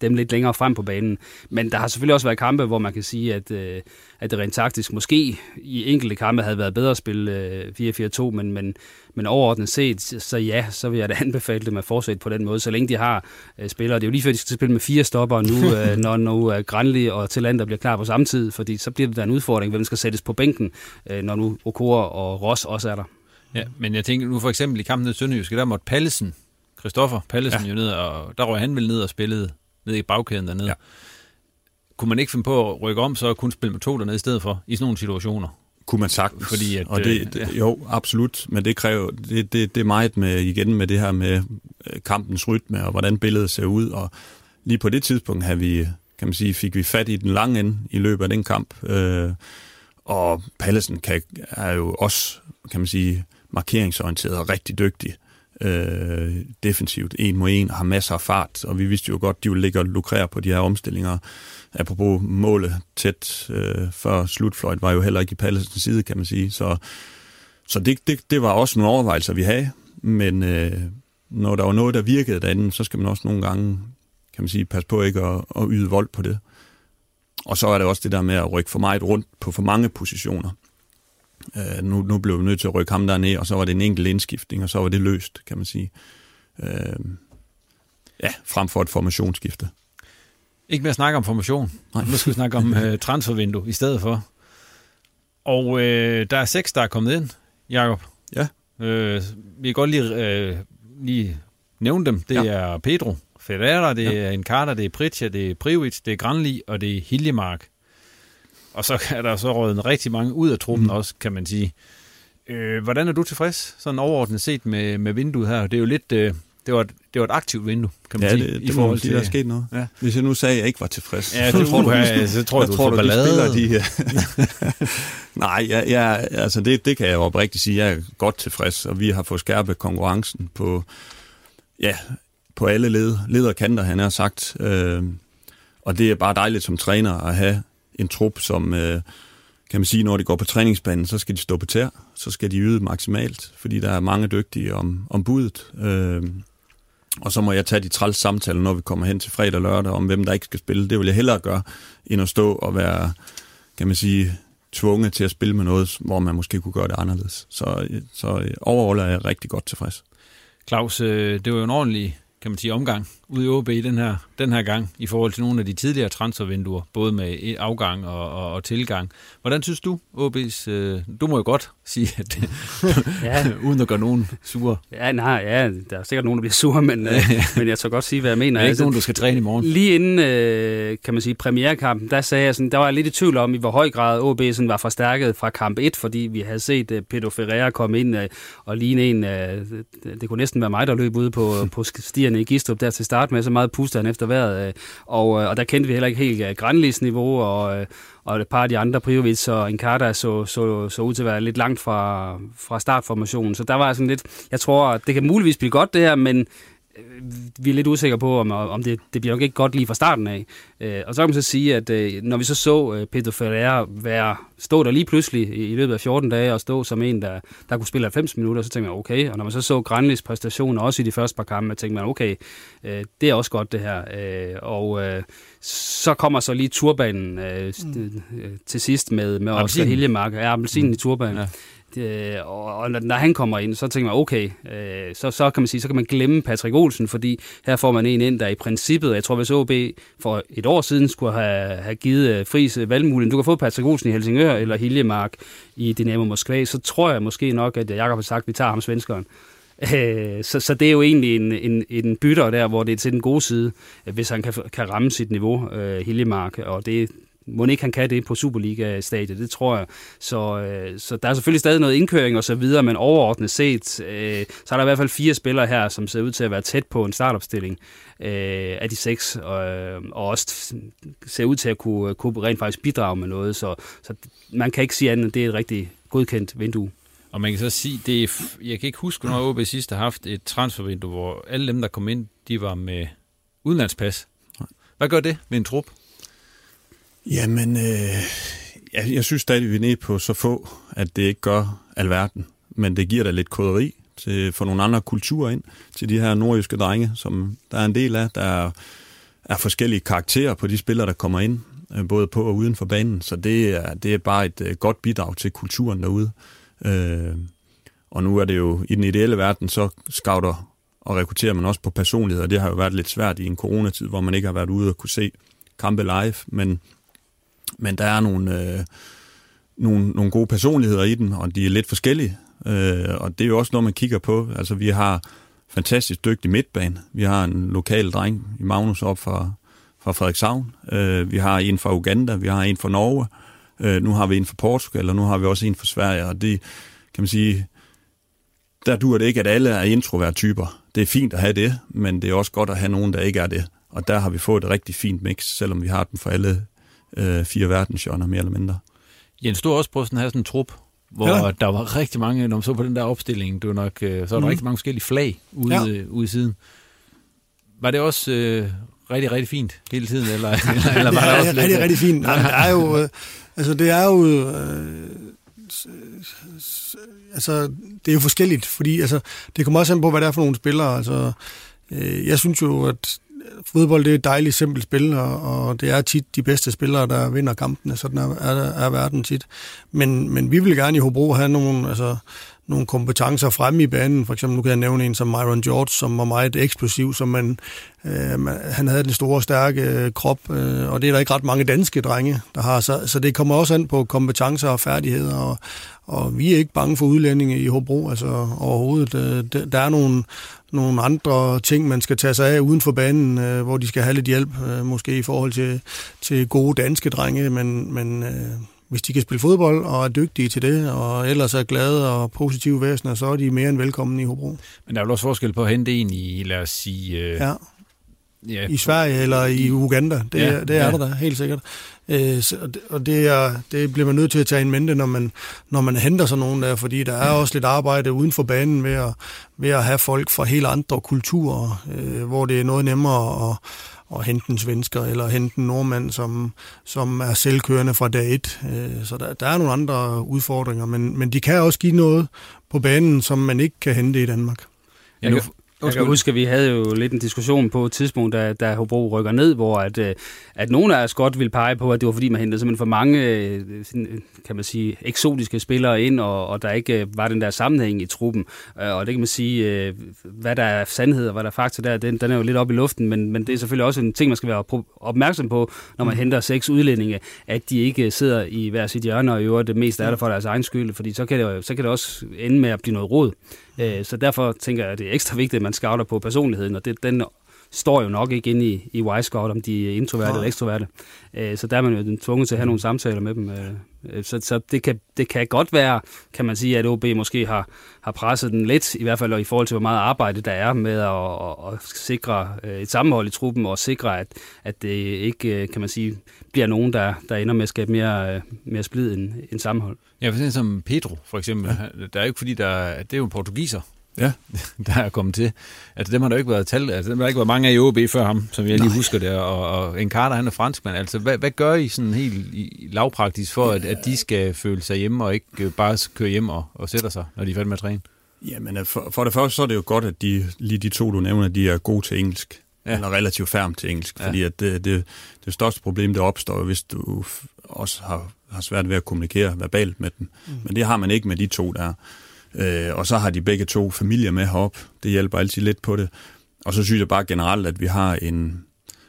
dem lidt længere frem på banen. Men der har selvfølgelig også været kampe, hvor man kan sige, at, øh, at det rent taktisk måske i enkelte kampe havde været bedre at spille øh, 4-4-2, men, men, men overordnet set, så ja, så vil jeg da [LAUGHS] anbefale dem at fortsætte på den måde, så længe de har øh, spillere. Det er jo lige før, de skal spille med fire stopper nu, [LAUGHS] øh, når nu øh, Granli og Tillander bliver klar på samme tid, fordi så bliver det der en udfordring, hvem skal sættes på bænken, øh, når nu Okora og Ross også er der. Ja, men jeg tænker nu for eksempel i kampen ned i Sønderjyske, der måtte Pallesen, Christoffer Pallesen ja. jo ned, og der røg han vel ned og spillede ned i bagkæden dernede. Ja. Kunne man ikke finde på at rykke om, så kun spille med to dernede i stedet for, i sådan nogle situationer? Kunne man sagtens. Fordi at, og det, det, ja. Jo, absolut, men det kræver, det, det, det er meget med, igen med det her med øh, kampens rytme, og hvordan billedet ser ud, og lige på det tidspunkt havde vi, kan man sige, fik vi fat i den lange ende i løbet af den kamp, øh, og Pallesen kan, er jo også, kan man sige, markeringsorienteret og rigtig dygtig øh, defensivt, en mod en, har masser af fart, og vi vidste jo godt, de ville ligge og lukrere på de her omstillinger. Apropos målet tæt øh, før slutfløjt, var jo heller ikke i Pallesens side, kan man sige. Så, så det, det, det var også nogle overvejelser, vi havde, men øh, når der var noget, der virkede derinde, så skal man også nogle gange, kan man sige, passe på ikke at, at yde vold på det. Og så er det også det der med at rykke for meget rundt på for mange positioner. Øh, nu, nu blev vi nødt til at rykke ham ned, og så var det en enkelt indskiftning, og så var det løst, kan man sige. Øh, ja, frem for et formationsskifte. Ikke mere at snakke om formation. Nej. Nu skal vi snakke om uh, [LAUGHS] transfervindue i stedet for. Og uh, der er seks, der er kommet ind, Jakob. Ja. Uh, vi kan godt lige, uh, lige nævne dem. Det ja. er Pedro Ferreira, det ja. er Encarta, det er Pritja, det er Privic, det er Granli, og det er Hiljemark. Og så er der så røget rigtig mange ud af truppen mm. også, kan man sige. Øh, hvordan er du tilfreds, sådan overordnet set med, med vinduet her? Det er jo lidt... Øh, det var, et, det var et aktivt vindue, kan man ja, sige. Det, det i man sige, der er sket noget. Ja. Hvis jeg nu sagde, at jeg ikke var tilfreds, ja, det, tror du, jeg, så tror jeg, du, tror, du, de spiller de her. [LAUGHS] Nej, jeg, jeg, altså det, det kan jeg jo oprigtigt sige. Jeg er godt tilfreds, og vi har fået skærpet konkurrencen på, ja, på alle led, lederkanter, han har sagt. Øh, og det er bare dejligt som træner at have en trup, som øh, kan man sige, når de går på træningsbanen, så skal de stå på tær, så skal de yde maksimalt, fordi der er mange dygtige om, om budet. Øh, og så må jeg tage de træls samtaler, når vi kommer hen til fredag og lørdag, om hvem der ikke skal spille. Det vil jeg hellere gøre, end at stå og være, kan man sige, tvunget til at spille med noget, hvor man måske kunne gøre det anderledes. Så, så overall er jeg rigtig godt tilfreds. Claus, øh, det var jo en ordentlig kan man sige, omgang ude i OB den her, den her gang, i forhold til nogle af de tidligere transfervinduer, både med afgang og, og, og tilgang. Hvordan synes du, OB's... Øh, du må jo godt sige, at det, [LAUGHS] ja. [LAUGHS] uden at gøre nogen sure. Ja, nej, ja, der er sikkert nogen, der bliver sure, men, øh, [LAUGHS] men jeg tør godt sige, hvad jeg mener. Der er ikke altså, nogen, der skal træne i morgen. Lige inden, øh, kan man sige, premierekampen, der sagde jeg sådan, der var jeg lidt i tvivl om, i hvor høj grad OB sådan var forstærket fra kamp 1, fordi vi havde set uh, Pedro Ferreira komme ind uh, og ligne en, det, det kunne næsten være mig, der løb ude på, på stierne i Gistrup der til start med, så meget puster han efter vejret, Øh, og, øh, og der kendte vi heller ikke helt øh, Granlis niveau, og, øh, og et par af de andre, Priovic og Encarta, så, så, så ud til at være lidt langt fra, fra startformationen. Så der var sådan lidt, jeg tror, det kan muligvis blive godt det her, men vi er lidt usikre på, om, om det, det bliver nok ikke godt lige fra starten af. Øh, og så kan man så sige, at øh, når vi så så Pedro Ferreira være, stå der lige pludselig i løbet af 14 dage og stå som en, der, der kunne spille 90 minutter, så tænkte man, okay. Og når man så så Granlis præstationer også i de første par kampe, tænkte man, okay, det er også godt det her. Og så kommer så lige turbanen øh, mm. til sidst med, med Oscar Hiljemark. Ja, appelsinen mm. i turbanen. Ja. Det, øh, og, og når han kommer ind, så tænker man, okay, øh, så, så kan man sige, så kan man glemme Patrick Olsen, fordi her får man en ind, der i princippet, jeg tror, hvis OB for et år siden skulle have, have givet øh, Friis øh, valgmuligheden, du kan få Patrick Olsen i Helsingør eller Hiljemark i Dynamo Moskva, så tror jeg måske nok, at øh, Jakob har sagt, at vi tager ham svenskeren. Øh, så, så det er jo egentlig en, en, en bytter der, hvor det er til den gode side, hvis han kan, kan ramme sit niveau, øh, Hiljemark, og det må ikke han kan det på Superliga-stadiet, det tror jeg. Så, øh, så der er selvfølgelig stadig noget indkøring og så videre, men overordnet set, øh, så er der i hvert fald fire spillere her, som ser ud til at være tæt på en startopstilling øh, af de seks, og, og også ser ud til at kunne, kunne rent faktisk bidrage med noget, så, så man kan ikke sige andet, det er et rigtig godkendt vindue. Og man kan så sige, det er, jeg kan ikke huske, når OB sidst har haft et transfervindue, hvor alle dem, der kom ind, de var med udenlandspas. Hvad gør det med en trup? Jamen, øh, jeg, jeg synes stadig, vi er nede på så få, at det ikke gør alverden. Men det giver da lidt koderi. til få nogle andre kulturer ind til de her nordjyske drenge, som der er en del af. Der er, er forskellige karakterer på de spillere, der kommer ind, øh, både på og uden for banen. Så det er, det er bare et øh, godt bidrag til kulturen derude. Øh, og nu er det jo i den ideelle verden, så scouter og rekrutterer man også på personlighed, og det har jo været lidt svært i en coronatid, hvor man ikke har været ude og kunne se kampe live, men, men der er nogle, øh, nogle, nogle gode personligheder i den, og de er lidt forskellige, øh, og det er jo også noget, man kigger på. Altså, vi har fantastisk dygtig midtbane. Vi har en lokal dreng i Magnus op fra, fra Frederikshavn. Øh, vi har en fra Uganda, vi har en fra Norge. Øh, nu har vi en fra Portugal, og nu har vi også en fra Sverige, og det kan man sige, der dur det ikke, at alle er introvert typer. Det er fint at have det, men det er også godt at have nogen, der ikke er det. Og der har vi fået et rigtig fint mix, selvom vi har dem for alle øh, fire verdensgenre, mere eller mindre. Jens, du har også prøvet at have sådan en trup, hvor ja. der var rigtig mange, når man så på den der opstilling, det var nok, øh, så var der mm. rigtig mange forskellige flag ude, ja. ude i siden. Var det også øh, rigtig, rigtig fint hele tiden, eller, [LAUGHS] eller, eller var det, det også rigtig, lidt... rigtig fint. Nej, det er jo, øh, altså det er jo, øh, altså det er jo forskelligt, fordi altså, det kommer også an på, hvad det er for nogle spillere. Altså, øh, jeg synes jo, at fodbold det er et dejligt simpelt spil, og, og det er tit de bedste spillere, der vinder kampene, sådan er, er, er verden tit. Men, men vi vil gerne i Hobro have nogle, altså, nogle kompetencer fremme i banen. For eksempel, nu kan jeg nævne en som Myron George, som var meget eksplosiv, som man, øh, man, han havde den store, stærke øh, krop, øh, og det er der ikke ret mange danske drenge, der har. Så, så det kommer også an på kompetencer og færdigheder, og, og vi er ikke bange for udlændinge i Hobro, altså overhovedet. Øh, der er nogle, nogle andre ting, man skal tage sig af uden for banen, øh, hvor de skal have lidt hjælp, øh, måske i forhold til, til gode danske drenge, men, men øh, hvis de kan spille fodbold og er dygtige til det, og ellers er glade og positive væsener, så er de mere end velkommen i Hobro. Men der er vel også forskel på at hente en i, lad os sige... Øh, ja. Ja. I Sverige eller i Uganda. Det, ja, det er ja. der da, helt sikkert. Øh, og det, er, det bliver man nødt til at tage en mente, når man, når man henter sådan nogen der, fordi der er også lidt arbejde uden for banen ved at, ved at have folk fra helt andre kulturer, øh, hvor det er noget nemmere at, at hente en svensker eller hente en nordmand, som, som er selvkørende fra dag et. Øh, så der, der er nogle andre udfordringer, men, men de kan også give noget på banen, som man ikke kan hente i Danmark. Ja, nu, jeg kan huske, at vi havde jo lidt en diskussion på et tidspunkt, da, da Hobro rykker ned, hvor at, øh, at nogle af os godt ville pege på, at det var fordi, man hentede simpelthen for mange øh, kan man sige, eksotiske spillere ind, og, og der ikke øh, var den der sammenhæng i truppen. Og det kan man sige, hvad der er sandhed og hvad der er fakta der, den, den er jo lidt op i luften, men, men det er selvfølgelig også en ting, man skal være opmærksom på, når man mm. henter seks udlændinge, at de ikke sidder i hver sit hjørne og øver det meste af det for deres egen skyld, fordi så kan, det, så kan det også ende med at blive noget råd. Øh, så derfor tænker jeg, at det er ekstra vigtigt, at man scouter på personligheden, og det, den står jo nok ikke inde i, i Y-Scout, om de er introverte eller ekstroverte. Øh, så der er man jo tvunget til at have nogle samtaler med dem. Øh, så så det, kan, det kan godt være, kan man sige, at OB måske har, har presset den lidt, i hvert fald i forhold til, hvor meget arbejde der er med at, at, at sikre et sammenhold i truppen, og sikre, at, at det ikke, kan man sige, bliver nogen, der, der ender med at skabe mere, mere splid end, end sammenhold. Ja, for eksempel som Pedro, for eksempel. Ja. Der er jo ikke fordi, der, det er jo en portugiser, ja. [LAUGHS] der er kommet til. Altså dem har der ikke været tal, altså dem har der ikke været mange af i OB før ham, som jeg lige Nej. husker det, og, og en Carter, han er franskmand. Altså hvad, hvad gør I sådan helt i, lavpraktisk for, at, at de skal føle sig hjemme, og ikke øh, bare køre hjem og, og sætter sig, når de er færdige med at træne? Jamen for, for det første så er det jo godt, at de, lige de to, du nævner, de er gode til engelsk. Ja. Eller relativt færm til engelsk, ja. fordi at det, det, det største problem, det opstår, hvis du også har, har svært ved at kommunikere verbalt med dem. Mm. Men det har man ikke med de to der. Øh, og så har de begge to familier med herop. Det hjælper altid lidt på det. Og så synes jeg bare generelt, at vi har en,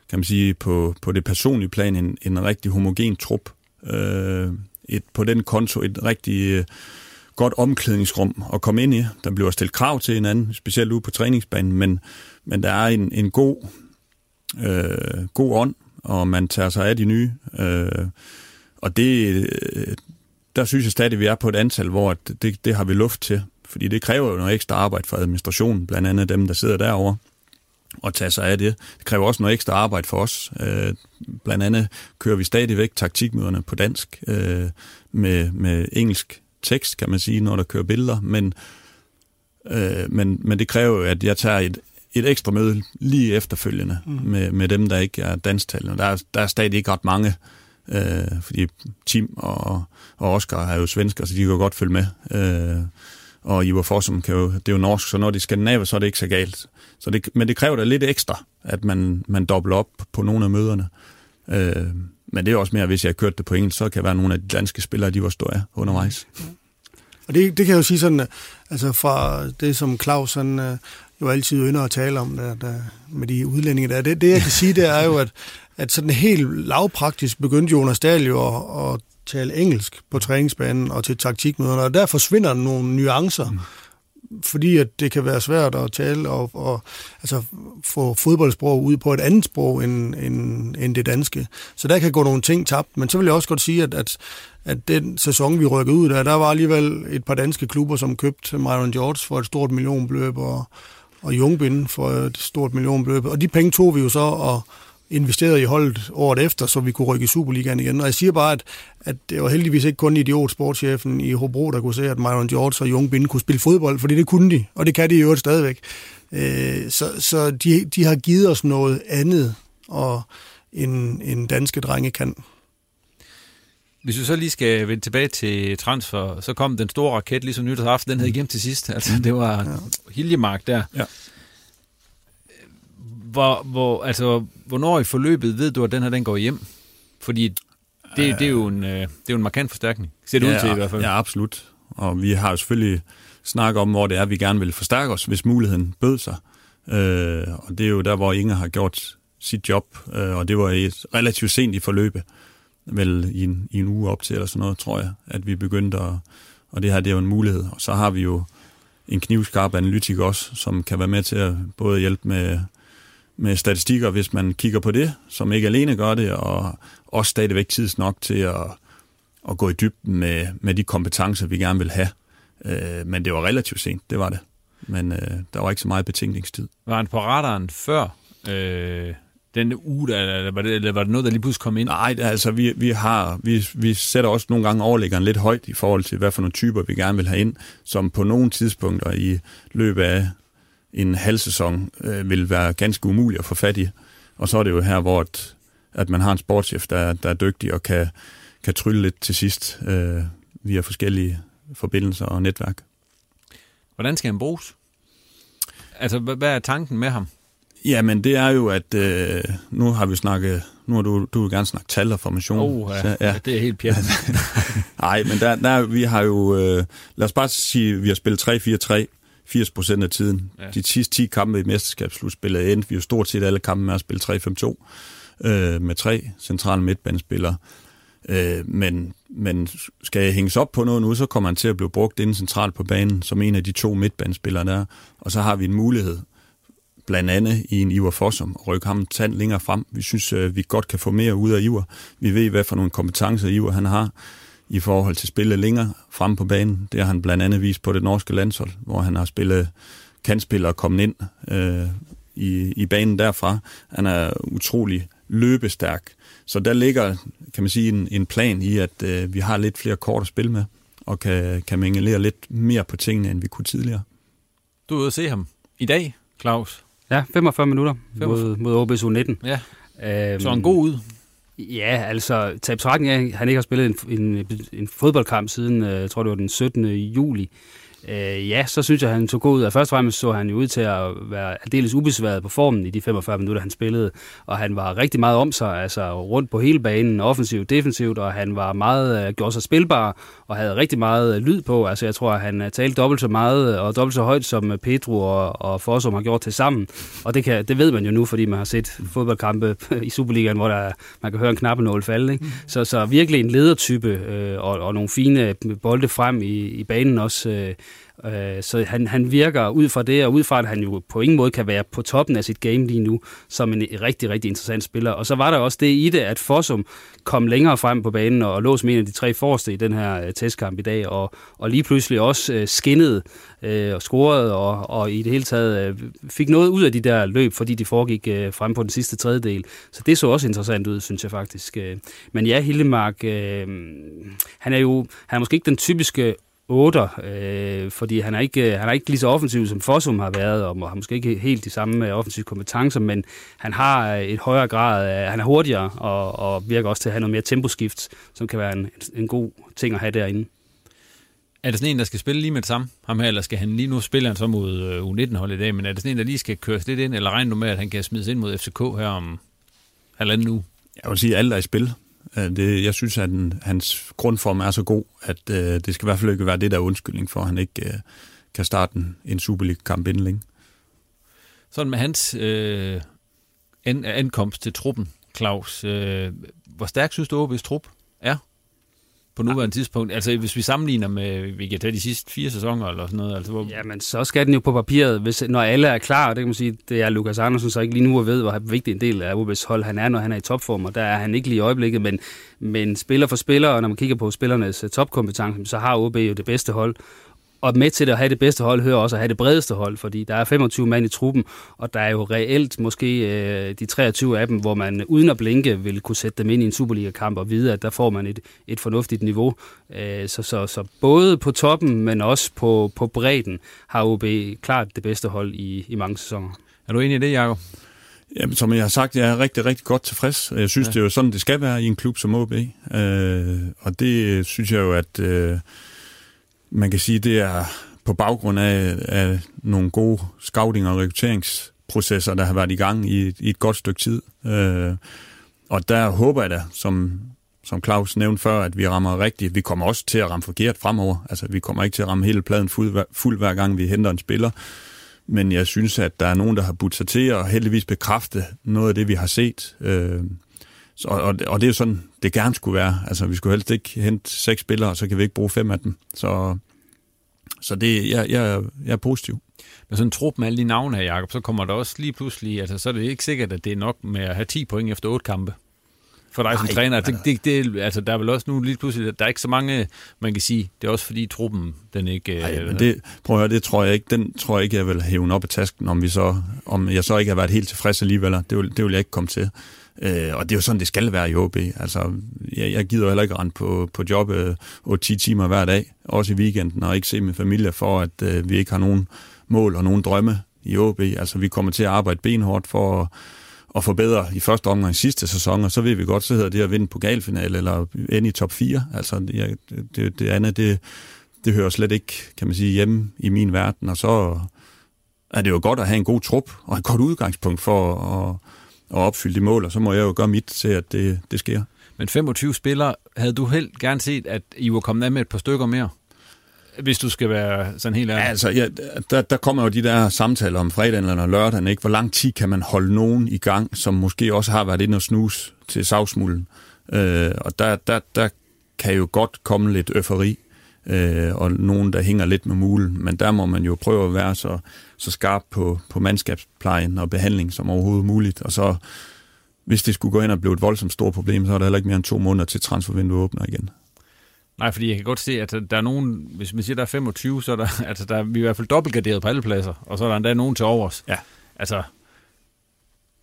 kan man sige, på, på det personlige plan, en, en rigtig homogen trup. Øh, et, på den konto et rigtig øh, godt omklædningsrum at komme ind i. Der bliver stillet krav til hinanden, specielt ude på træningsbanen, men, men der er en, en god, øh, god ånd, og man tager sig af de nye. Øh, og det, øh, der synes jeg stadig, at vi er på et antal, hvor det, det har vi luft til. Fordi det kræver jo noget ekstra arbejde for administrationen, blandt andet dem, der sidder derovre og tage sig af det. Det kræver også noget ekstra arbejde for os. Øh, blandt andet kører vi stadigvæk taktikmøderne på dansk øh, med, med engelsk tekst, kan man sige, når der kører billeder. Men, øh, men, men det kræver jo, at jeg tager et, et ekstra møde lige efterfølgende mm. med, med dem, der ikke er dansktalende. Der er, der er stadig ikke ret mange øh, fordi Tim og, og Oscar er jo svensker, så de kan godt følge med. Øh, og Ivar Fossum kan jo, det er jo norsk, så når de skal nave, så er det ikke så galt. Så det, men det kræver da lidt ekstra, at man, man dobbler op på nogle af møderne. Øh, men det er også mere, hvis jeg har kørt det på engelsk, så kan være nogle af de danske spillere, de var store undervejs. Mm. Og det, det kan jeg jo sige sådan, altså fra det, som Claus sådan, øh, jo altid ynder at tale om der, der, øh, med de udlændinge der. Det, det, jeg kan sige, det er jo, at, at sådan helt lavpraktisk begyndte Jonas Dahl jo at, at tale engelsk på træningsbanen og til taktikmøderne, og der forsvinder nogle nuancer. Mm fordi at det kan være svært at tale og, og altså, få fodboldsprog ud på et andet sprog end, end, end det danske. Så der kan gå nogle ting tabt, men så vil jeg også godt sige, at, at, at den sæson, vi rykkede ud der, der var alligevel et par danske klubber, som købte Myron George for et stort millionbeløb, og, og Jungbind for et stort millionbeløb. Og de penge tog vi jo så og investeret i holdet året efter, så vi kunne rykke i Superligaen igen. Og jeg siger bare, at, at det var heldigvis ikke kun idiot sportschefen i Hobro, der kunne se, at Myron George og Jung Binde kunne spille fodbold, fordi det kunne de, og det kan de i øvrigt stadigvæk. Øh, så så de, de har givet os noget andet, og en, en danske drenge kan. Hvis vi så lige skal vende tilbage til transfer, så kom den store raket ligesom nytårsaften, den havde igennem til sidst. Altså, det var ja. Hiljemark der. Ja hvor, hvor, altså, hvornår i forløbet ved du, at den her den går hjem? Fordi det, det, er, jo en, øh, det er jo en markant forstærkning. Ser det ja, ud til i hvert fald. Ja, absolut. Og vi har jo selvfølgelig snakket om, hvor det er, vi gerne vil forstærke os, hvis muligheden bød sig. Øh, og det er jo der, hvor Inge har gjort sit job, øh, og det var et relativt sent i forløbet, vel i en, i en uge op til eller sådan noget, tror jeg, at vi begyndte at, og det her det er jo en mulighed. Og så har vi jo en knivskarp analytik også, som kan være med til at både hjælpe med med statistikker, hvis man kigger på det, som ikke alene gør det, og også stadigvæk tids nok til at, at gå i dybden med, med de kompetencer, vi gerne vil have. Øh, men det var relativt sent, det var det. Men øh, der var ikke så meget betænkningstid. Var han på radaren før øh, den uge, eller var, det, eller var det noget, der lige pludselig kom ind? Nej, altså vi, vi, har, vi, vi sætter også nogle gange overlæggeren lidt højt i forhold til, hvad for nogle typer vi gerne vil have ind, som på nogle tidspunkter i løbet af en halv sæson øh, vil være ganske umuligt at få fat i. Og så er det jo her, hvor at, at man har en sportschef, der, der er dygtig og kan, kan trylle lidt til sidst øh, via forskellige forbindelser og netværk. Hvordan skal han bruges? Altså, hvad er tanken med ham? Jamen, det er jo, at øh, nu har vi snakket, nu har du, du vil gerne snakke tal og formation. Oh, ja. Så, ja. ja det er helt pjat. [LAUGHS] Nej, men der, der, vi har jo, øh, lad os bare sige, vi har spillet 3-4-3, 80 procent af tiden. Ja. De sidste 10 kampe i mesterskabsslutspillet endte vi jo stort set alle kampe med at spille 3-5-2 øh, med tre centrale midtbanespillere. Øh, men, men skal jeg hænges op på noget nu, så kommer han til at blive brugt inden centralt på banen som en af de to midtbanespillere der. Og så har vi en mulighed, blandt andet i en Ivar Fossum, at rykke ham tand længere frem. Vi synes, øh, vi godt kan få mere ud af Ivar. Vi ved, hvad for nogle kompetencer Ivar han har i forhold til spille længere frem på banen. Det har han blandt andet vist på det norske landshold, hvor han har spillet kantspiller og kommet ind øh, i, i banen derfra. Han er utrolig løbestærk. Så der ligger, kan man sige, en, en plan i, at øh, vi har lidt flere kort at spille med, og kan, kan mingelere lidt mere på tingene, end vi kunne tidligere. Du er ude at se ham i dag, Claus. Ja, 45 minutter 45. mod, mod OBS U19. Ja. Øhm, så en god ud. Ja, altså, tab af, han ikke har spillet en, en, en fodboldkamp siden, øh, jeg tror det var den 17. juli øh, ja, så synes jeg, han tog god ud. Og først og fremmest så han jo ud til at være aldeles ubesværet på formen i de 45 minutter, han spillede. Og han var rigtig meget om sig, altså rundt på hele banen, offensivt, defensivt, og han var meget, uh, gjorde sig spilbar og havde rigtig meget uh, lyd på. Altså jeg tror, at han uh, talte dobbelt så meget og dobbelt så højt, som Pedro og, og Fossum har gjort til sammen. Og det, kan, det ved man jo nu, fordi man har set fodboldkampe [LAUGHS] i Superligaen, hvor der, man kan høre en knappenål falde. Ikke? Mm. Så, så virkelig en ledertype uh, og, og nogle fine bolde frem i, i banen også. Uh, Øh, så han, han virker ud fra det, og ud fra at han jo på ingen måde kan være på toppen af sit game lige nu, som en rigtig, rigtig interessant spiller. Og så var der også det i det, at Fossum kom længere frem på banen og lå som en af de tre forreste i den her øh, testkamp i dag, og, og lige pludselig også øh, skinnede øh, og scorede, og, og i det hele taget øh, fik noget ud af de der løb, fordi de foregik øh, frem på den sidste tredjedel. Så det så også interessant ud, synes jeg faktisk. Øh, men ja, Hillemark, øh, han er jo han er måske ikke den typiske 8, øh, fordi han er, ikke, han er ikke lige så offensiv, som Fossum har været, og har måske ikke helt de samme øh, offensive kompetencer, men han har et højere grad, han er hurtigere, og, og virker også til at have noget mere temposkift, som kan være en, en god ting at have derinde. Er det sådan en, der skal spille lige med det samme? Ham her, eller skal han lige nu spille han så mod U19-hold i dag, men er det sådan en, der lige skal køres lidt ind, eller regner du med, at han kan smides ind mod FCK her om halvanden uge? Jeg vil sige, at alt er i spil. Øh, det, jeg synes, at den, hans grundform er så god, at øh, det skal i hvert fald ikke være det, der er undskyldning for, at han ikke øh, kan starte en, en Superliga-kamp inden længe. Sådan med hans øh, ankomst til truppen, Claus. Øh, hvor stærk synes du, OB's trup er på nuværende ja. tidspunkt? Altså hvis vi sammenligner med, vi kan tage de sidste fire sæsoner eller sådan noget. Altså, hvor... Ja, men så skal den jo på papiret, hvis, når alle er klar, det kan man sige, det er Lukas Andersen så ikke lige nu og ved, hvor vigtig en del af OB's hold han er, når han er i topform, og der er han ikke lige i øjeblikket, men, men spiller for spiller, og når man kigger på spillernes topkompetence, så har OB jo det bedste hold, og med til at have det bedste hold, hører også at have det bredeste hold, fordi der er 25 mand i truppen, og der er jo reelt måske øh, de 23 af dem, hvor man uden at blinke vil kunne sætte dem ind i en Superliga-kamp og vide, at der får man et, et fornuftigt niveau. Øh, så, så, så både på toppen, men også på, på bredden, har OB klart det bedste hold i, i mange sæsoner. Er du enig i det, Jacob? Jamen, som jeg har sagt, jeg er rigtig, rigtig godt tilfreds. Jeg synes, ja. det er jo sådan, det skal være i en klub som OB. Øh, og det synes jeg jo, at... Øh, man kan sige, det er på baggrund af, af nogle gode scouting- og rekrutteringsprocesser, der har været i gang i, i et godt stykke tid. Øh, og der håber jeg da, som, som Claus nævnte før, at vi rammer rigtigt. Vi kommer også til at ramme forkert fremover. Altså, vi kommer ikke til at ramme hele pladen fuld, fuld hver gang, vi henter en spiller. Men jeg synes, at der er nogen, der har budt sig til at heldigvis bekræfte noget af det, vi har set. Øh, så, og, og det er jo sådan, det gerne skulle være. Altså, vi skulle helst ikke hente seks spillere, så kan vi ikke bruge fem af dem. Så, så det, jeg, jeg, jeg er positiv. Med sådan en trup med alle de navne her, Jacob, så kommer der også lige pludselig, altså så er det ikke sikkert, at det er nok med at have 10 point efter 8 kampe for dig Ej, som træner. Det, det, det, altså, der er vel også nu lige pludselig, der er ikke så mange, man kan sige, det er også fordi truppen, den ikke... Ej, men det, prøv at høre, det tror jeg ikke, den tror jeg ikke, jeg vil hæve op i tasken, om, vi så, om jeg så ikke har været helt tilfreds alligevel. Det vil, det vil jeg ikke komme til. Øh, og det er jo sådan, det skal være i OB. Altså, jeg, jeg gider heller ikke rende på, på job øh, 8-10 timer hver dag, også i weekenden, og ikke se min familie for, at øh, vi ikke har nogen mål og nogen drømme i OB. Altså, vi kommer til at arbejde benhårdt for at, at forbedre i første omgang i sidste sæson, og så ved vi godt, så hedder det at vinde pokalfinale eller ende i top 4. Altså, det, det, det andet, det, det hører slet ikke, kan man sige, hjemme i min verden, og så er det jo godt at have en god trup og et godt udgangspunkt for at at opfylde de mål, og så må jeg jo gøre mit til, at det, det sker. Men 25 spillere, havde du helt gerne set, at I var kommet af med et par stykker mere? Hvis du skal være sådan helt ærlig. Altså, ja, der, der kommer jo de der samtaler om fredagen eller lørdagen, ikke? Hvor lang tid kan man holde nogen i gang, som måske også har været inde og snus til savsmulden? Øh, og der, der, der kan jo godt komme lidt øferi øh, og nogen, der hænger lidt med mulen. Men der må man jo prøve at være så, så skarp på, på mandskabsplejen og behandling som overhovedet muligt. Og så, hvis det skulle gå ind og blive et voldsomt stort problem, så er der heller ikke mere end to måneder til transfervinduet åbner igen. Nej, fordi jeg kan godt se, at der er nogen, hvis man siger, der er 25, så er der, [LAUGHS] altså der er vi i hvert fald dobbeltgarderet på alle pladser, og så er der endda nogen til overs. Ja. Altså,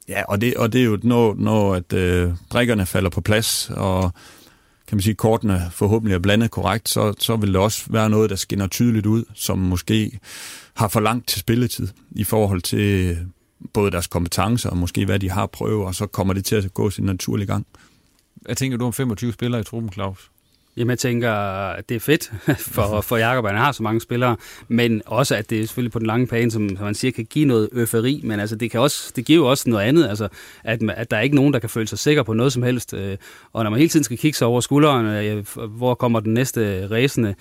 Ja, og det, og det er jo, når, når at øh, brækkerne falder på plads, og kan man sige, kortene forhåbentlig er blandet korrekt, så, så vil det også være noget, der skinner tydeligt ud, som måske har for langt til spilletid i forhold til både deres kompetencer og måske hvad de har prøvet, og så kommer det til at gå sin naturlige gang. Hvad tænker du om 25 spillere i truppen, Claus? Jamen, jeg tænker, at det er fedt [LAUGHS] for, for Jacob, at han har så mange spillere, men også, at det selvfølgelig på den lange bane, som, som man siger, kan give noget øferi, men altså, det, kan også, det giver jo også noget andet, altså, at, at der er ikke nogen, der kan føle sig sikker på noget som helst, øh, og når man hele tiden skal kigge sig over skulderen, øh, hvor kommer den næste ræsende,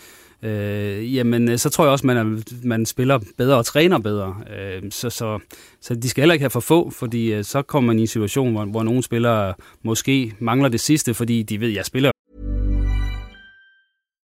øh, jamen så tror jeg også, man, er, man spiller bedre og træner bedre. Øh, så, så, så de skal heller ikke have for få, fordi øh, så kommer man i en situation, hvor, hvor nogle spillere måske mangler det sidste, fordi de ved, jeg spiller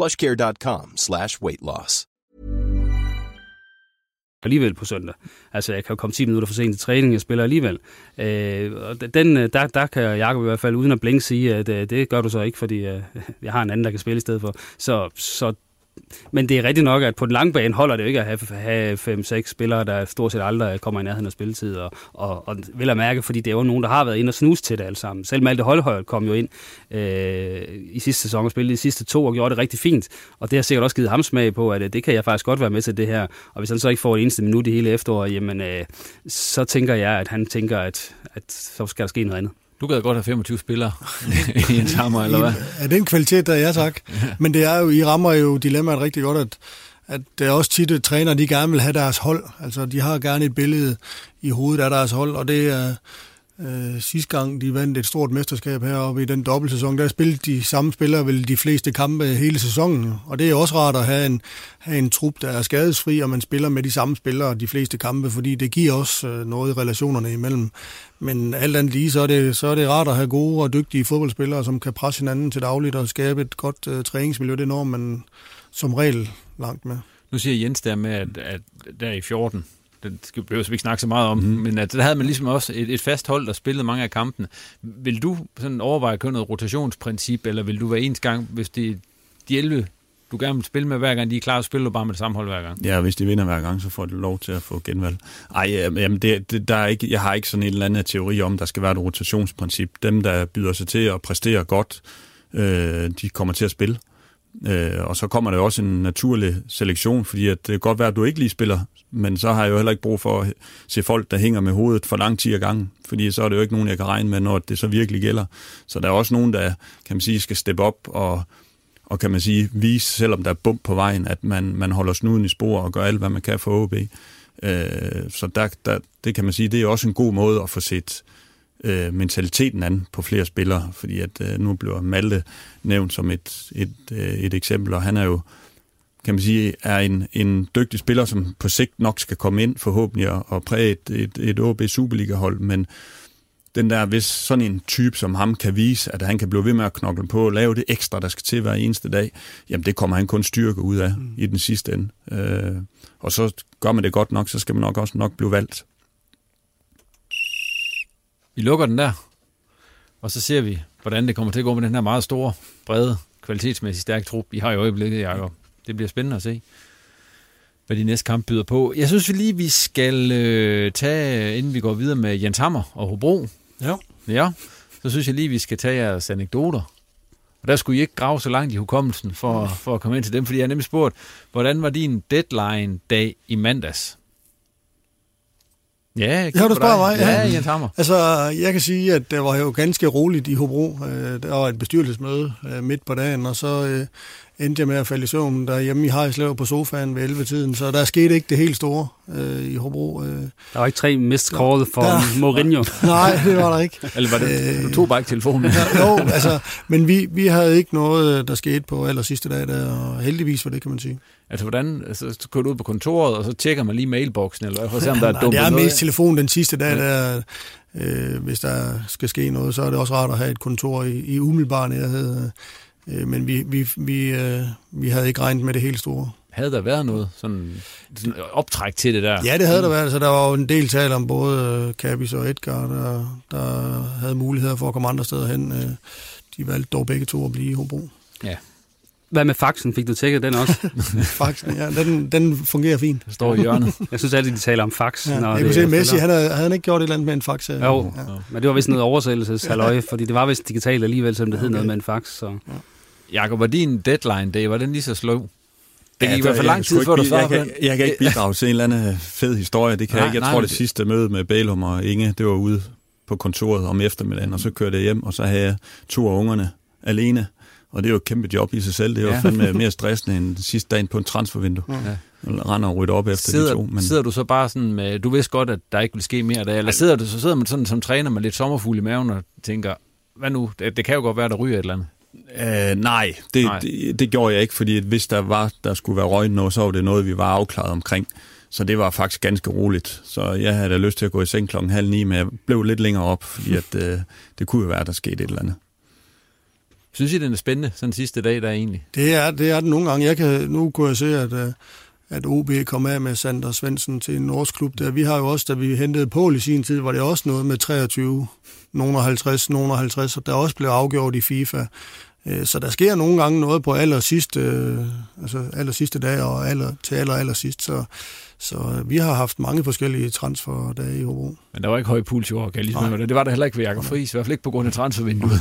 plushcare.com slash weight loss. alligevel på søndag. Altså, jeg kan jo komme 10 minutter for sent til træning, jeg spiller alligevel. Øh, og den, øh, der, der kan Jacob i hvert fald uden at blinke sige, at øh, det gør du så ikke, fordi øh, [LAUGHS] jeg har en anden, der kan spille i stedet for. Så, så men det er rigtigt nok, at på den lange bane holder det jo ikke at have, have 5-6 spillere, der stort set aldrig kommer i nærheden af spilletid, og, og, og vil at mærke, fordi det er jo nogen, der har været ind og snus til det alle sammen. Selv Malte Holhøjt kom jo ind øh, i sidste sæson og spillede de sidste to og gjorde det rigtig fint, og det har sikkert også givet ham smag på, at øh, det kan jeg faktisk godt være med til det her, og hvis han så ikke får et eneste minut i hele efteråret, jamen øh, så tænker jeg, at han tænker, at, at så skal der ske noget andet. Du gad godt have 25 spillere [LAUGHS] i en sammer, eller hvad? Ja, den kvalitet, der er ja tak. Men det er jo, I rammer jo dilemmaet rigtig godt, at, at det er også tit, at træner, de gerne vil have deres hold. Altså, de har gerne et billede i hovedet af deres hold, og det er... Øh, sidste gang de vandt et stort mesterskab heroppe i den dobbeltsæson, der spillede de samme spillere vel de fleste kampe hele sæsonen. Og det er også rart at have en, have en trup, der er skadesfri, og man spiller med de samme spillere de fleste kampe, fordi det giver også øh, noget i relationerne imellem. Men alt andet lige, så er, det, så er det rart at have gode og dygtige fodboldspillere, som kan presse hinanden til dagligt og skabe et godt uh, træningsmiljø. Det når man som regel langt med. Nu siger Jens der med, at, at der i 14, det skal vi ikke snakke så meget om, mm. men at der havde man ligesom også et, et fast hold, der spillede mange af kampene. Vil du sådan overveje at køre noget rotationsprincip, eller vil du være ens gang, hvis det de 11 du gerne vil spille med hver gang, de er klar, at spille du bare med det samme hold hver gang. Ja, hvis de vinder hver gang, så får de lov til at få genvalg. Ej, jamen det, det, der er ikke, jeg har ikke sådan en eller anden teori om, der skal være et rotationsprincip. Dem, der byder sig til at præstere godt, øh, de kommer til at spille. Øh, og så kommer der også en naturlig selektion, fordi at det kan godt være, at du ikke lige spiller, men så har jeg jo heller ikke brug for at se folk, der hænger med hovedet for lang tid ad gangen, fordi så er det jo ikke nogen, jeg kan regne med, når det så virkelig gælder. Så der er også nogen, der kan man sige, skal steppe op og, og kan man sige, vise, selvom der er bump på vejen, at man, man holder snuden i spor og gør alt, hvad man kan for OB. Øh, så der, der, det kan man sige, det er også en god måde at få set øh, mentaliteten an på flere spillere, fordi at øh, nu bliver Malte nævnt som et, et, øh, et eksempel, og han er jo, kan man sige, er en, en dygtig spiller, som på sigt nok skal komme ind forhåbentlig og, og præge et, et, et OB Superliga-hold, men den der, hvis sådan en type som ham kan vise, at han kan blive ved med at knokle på og lave det ekstra, der skal til hver eneste dag, jamen det kommer han kun styrke ud af mm. i den sidste ende. Øh, og så gør man det godt nok, så skal man nok også nok blive valgt. Vi lukker den der, og så ser vi, hvordan det kommer til at gå med den her meget store, brede, kvalitetsmæssigt stærke trup, I har i øjeblikket, Jacob. Det bliver spændende at se, hvad de næste kamp byder på. Jeg synes vi lige, vi skal øh, tage, inden vi går videre med Jens Hammer og Hobro. Ja. Ja, så synes jeg lige, vi skal tage jeres anekdoter. Og der skulle I ikke grave så langt i hukommelsen for, for at komme ind til dem, fordi jeg har nemlig spurgt, hvordan var din deadline-dag i mandags? Ja, ja du spørger mig. Ja, ja Jens Hammer. Altså, jeg kan sige, at det var jo ganske roligt i Hobro. Øh, der var et bestyrelsesmøde øh, midt på dagen, og så øh, endte jeg med at falde i søvn derhjemme i Harrisløv på sofaen ved 11-tiden, så der skete ikke det helt store øh, i Hobro. Øh. Der var ikke tre missed call for der, Mourinho? [LAUGHS] Nej, det var der ikke. [LAUGHS] Eller var det, øh, du tog bare ikke telefonen? [LAUGHS] ja, jo, altså, men vi, vi havde ikke noget, der skete på aller sidste dag, der, og heldigvis for det, kan man sige. Altså, hvordan, altså, så kører du ud på kontoret, og så tjekker man lige mailboksen, eller for eksempel, der er dumt Det er mest telefon den sidste dag, der, øh, hvis der skal ske noget, så er det også rart at have et kontor i, i umiddelbar nærhed. Øh, men vi, vi, vi, øh, vi havde ikke regnet med det helt store. Havde der været noget sådan, sådan optræk til det der? Ja, det havde der været. Altså, der var jo en del tale om både Cabis og Edgar, der, der havde muligheder for at komme andre steder hen. De valgte dog begge to at blive i Hobro. Ja, hvad med faxen? Fik du tjekket den også? [LAUGHS] faxen, ja, den, den fungerer fint. Den står i hjørnet. [LAUGHS] jeg synes altid, de taler om fax. Ja, når jeg kunne se, Messi, han havde, havde han ikke gjort et eller andet med en fax? Jo, ja. men det var vist noget oversættelseshalløj, fordi det var vist digitalt alligevel, selvom det okay. hed noget med en fax. Så. Ja. Jakob, var din deadline day, var den lige så slå? Det gik ja, i hvert fald lang tid, før du svarede på den. Jeg kan ikke bidrage til en eller anden fed historie. Det kan nej, jeg ikke. Jeg nej, tror, det sidste møde med Bælum og Inge, det var ude på kontoret om eftermiddagen, og så kørte jeg hjem, og så havde jeg to af ungerne alene. Og det er jo et kæmpe job i sig selv. Det er jo ja. fandme mere stressende end sidste dagen på en transfervindue. Ja. Render og rydder op efter sidder, de to. Men... Sidder du så bare sådan med, du vidste godt, at der ikke vil ske mere der, eller sidder du så sidder man sådan som træner med lidt sommerfugl i maven og tænker, hvad nu, det, det kan jo godt være, der ryger et eller andet. Uh, nej, det, nej. Det, det gjorde jeg ikke, fordi hvis der var, der skulle være røgn noget, så var det noget, vi var afklaret omkring. Så det var faktisk ganske roligt. Så jeg havde da lyst til at gå i seng klokken halv ni, men jeg blev lidt længere op, fordi at, uh, det kunne jo være, der skete et eller andet. Synes I, den er spændende, sådan sidste dag, der er egentlig? Det er, det er den nogle gange. Jeg kan, nu kunne jeg se, at, øh, at OB kom af med Sander Svendsen til en norsk klub. Der. Vi har jo også, da vi hentede Pål i sin tid, var det også noget med 23, nogen 50, nogen 50, og der også blev afgjort i FIFA. Øh, så der sker nogle gange noget på aller sidste, øh, altså aller sidste dag og aller, til aller, aller sidst. Så, så vi har haft mange forskellige transferdage i Hobro. Men der var ikke høj puls i år, kan jeg lige det. Det var der heller ikke ved Jakob Friis, i hvert fald ikke på grund af transfervinduet.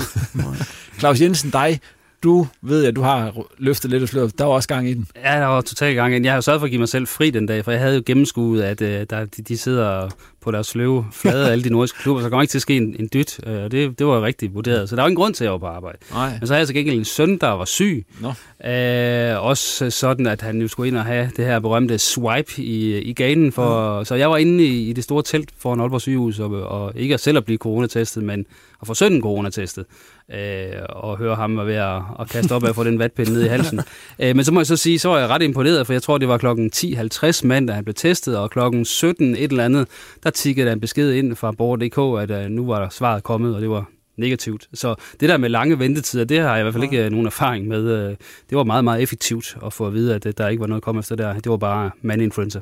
[LAUGHS] Claus Jensen, dig, du ved, at du har løftet lidt af sløret. Der var også gang i den. Ja, der var totalt gang i den. Jeg har jo sørget for at give mig selv fri den dag, for jeg havde jo gennemskuet, at uh, der, de, de sidder på deres sløve flade, [LAUGHS] alle de nordiske klubber, så kommer ikke til at ske en, en dyt. Uh, det, det var jo rigtig vurderet. Så der var ingen grund til at være på arbejde. Nej. Men så havde jeg så gengæld en søn, der var syg. Nå. Uh, også sådan, at han jo skulle ind og have det her berømte swipe i, i ganen. For, mm. Så jeg var inde i, i det store telt foran Aalborg sygehus, og, og ikke selv at blive coronatestet, men at få sønnen coronatestet øh, og høre ham være ved at, at kaste op af at få den vatpinde ned i halsen. [LAUGHS] øh, men så må jeg så sige, så var jeg ret imponeret, for jeg tror, det var klokken 10.50 mandag, han blev testet, og klokken 17 et eller andet, der tikkede der en besked ind fra Borger.dk, at uh, nu var der svaret kommet, og det var negativt. Så det der med lange ventetider, det har jeg i hvert fald ikke uh, nogen erfaring med. Uh, det var meget, meget effektivt at få at vide, at uh, der ikke var noget at komme efter der. Det var bare man-influenza.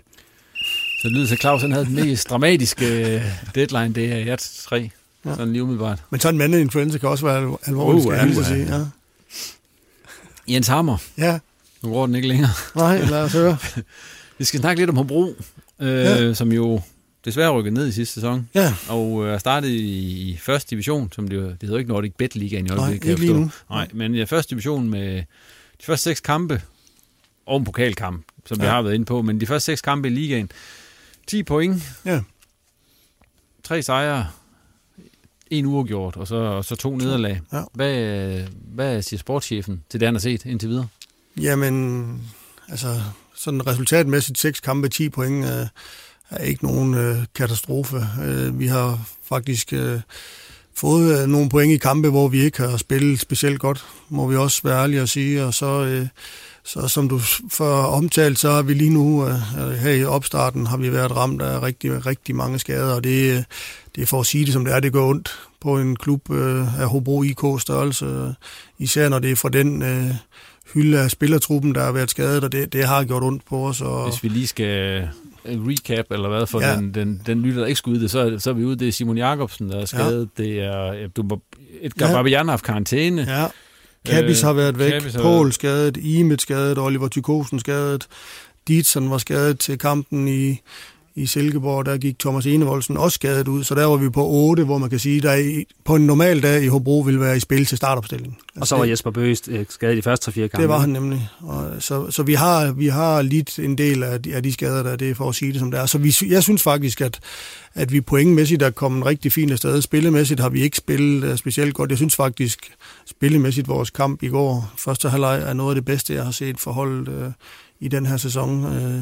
Så det lyder til, Claus han havde den mest dramatiske deadline, det er jeg 3. Ja. Sådan lige umiddelbart. Men sådan en anden influenza kan også være alvorlig, uh, skal jeg sige. Ja. Jens Hammer. Ja. Nu går den ikke længere. Nej, lad os høre. [LAUGHS] Vi skal snakke lidt om Hobro, øh, ja. som jo desværre rykkede ned i sidste sæson. Ja. Og øh, startede i, i første division, som det, det hedder ikke Nordic Bet Liga i øjeblikket, kan jeg forstå. Nu. Nej, men i første division med de første seks kampe, og en pokalkamp, som ja. vi har været inde på, men de første seks kampe i ligaen, 10 point, ja. tre sejre, en uafgjort, og så, og så to nederlag. Ja. Hvad, hvad siger sportschefen til det, han har set indtil videre? Jamen, altså, sådan resultatmæssigt 6 kampe, 10 point øh, er ikke nogen øh, katastrofe. Øh, vi har faktisk øh, fået øh, nogle point i kampe, hvor vi ikke har spillet specielt godt, må vi også være ærlige at sige, og så... Øh, så som du før omtalt, så har vi lige nu, øh, her i opstarten, har vi været ramt af rigtig, rigtig mange skader, og det, det er for at sige det som det er, det går ondt på en klub øh, af Hobro IK størrelse, især når det er fra den øh, hylde af spillertruppen, der har været skadet, og det, det har gjort ondt på os. Og... Hvis vi lige skal øh, recap, eller hvad, for ja. den, den, den lytter, der ikke skulle ud det, så, så er vi ude, det er Simon Jakobsen, der er skadet, ja. det er du, Edgar ja. Babian har haft karantæne, ja. Kabis har været væk, Paul skadet, Imet skadet, Oliver Tykosen skadet, Dietsen var skadet til kampen i, i Silkeborg, der gik Thomas Enevoldsen også skadet ud, så der var vi på 8, hvor man kan sige, der i, på en normal dag i Hobro ville være i spil til startopstillingen. Altså, og så var Jesper Bøgest øh, skadet de første fire kampe. Det var han nemlig. Og så så vi, har, vi har lidt en del af de, af de skader, der er det for at sige det som det er. Så vi, jeg synes faktisk, at, at vi pointmæssigt er kommet rigtig fint afsted. Spillemæssigt har vi ikke spillet uh, specielt godt. Jeg synes faktisk, spillemæssigt vores kamp i går, første halvleg, er noget af det bedste, jeg har set forholdet uh, i den her sæson. Uh,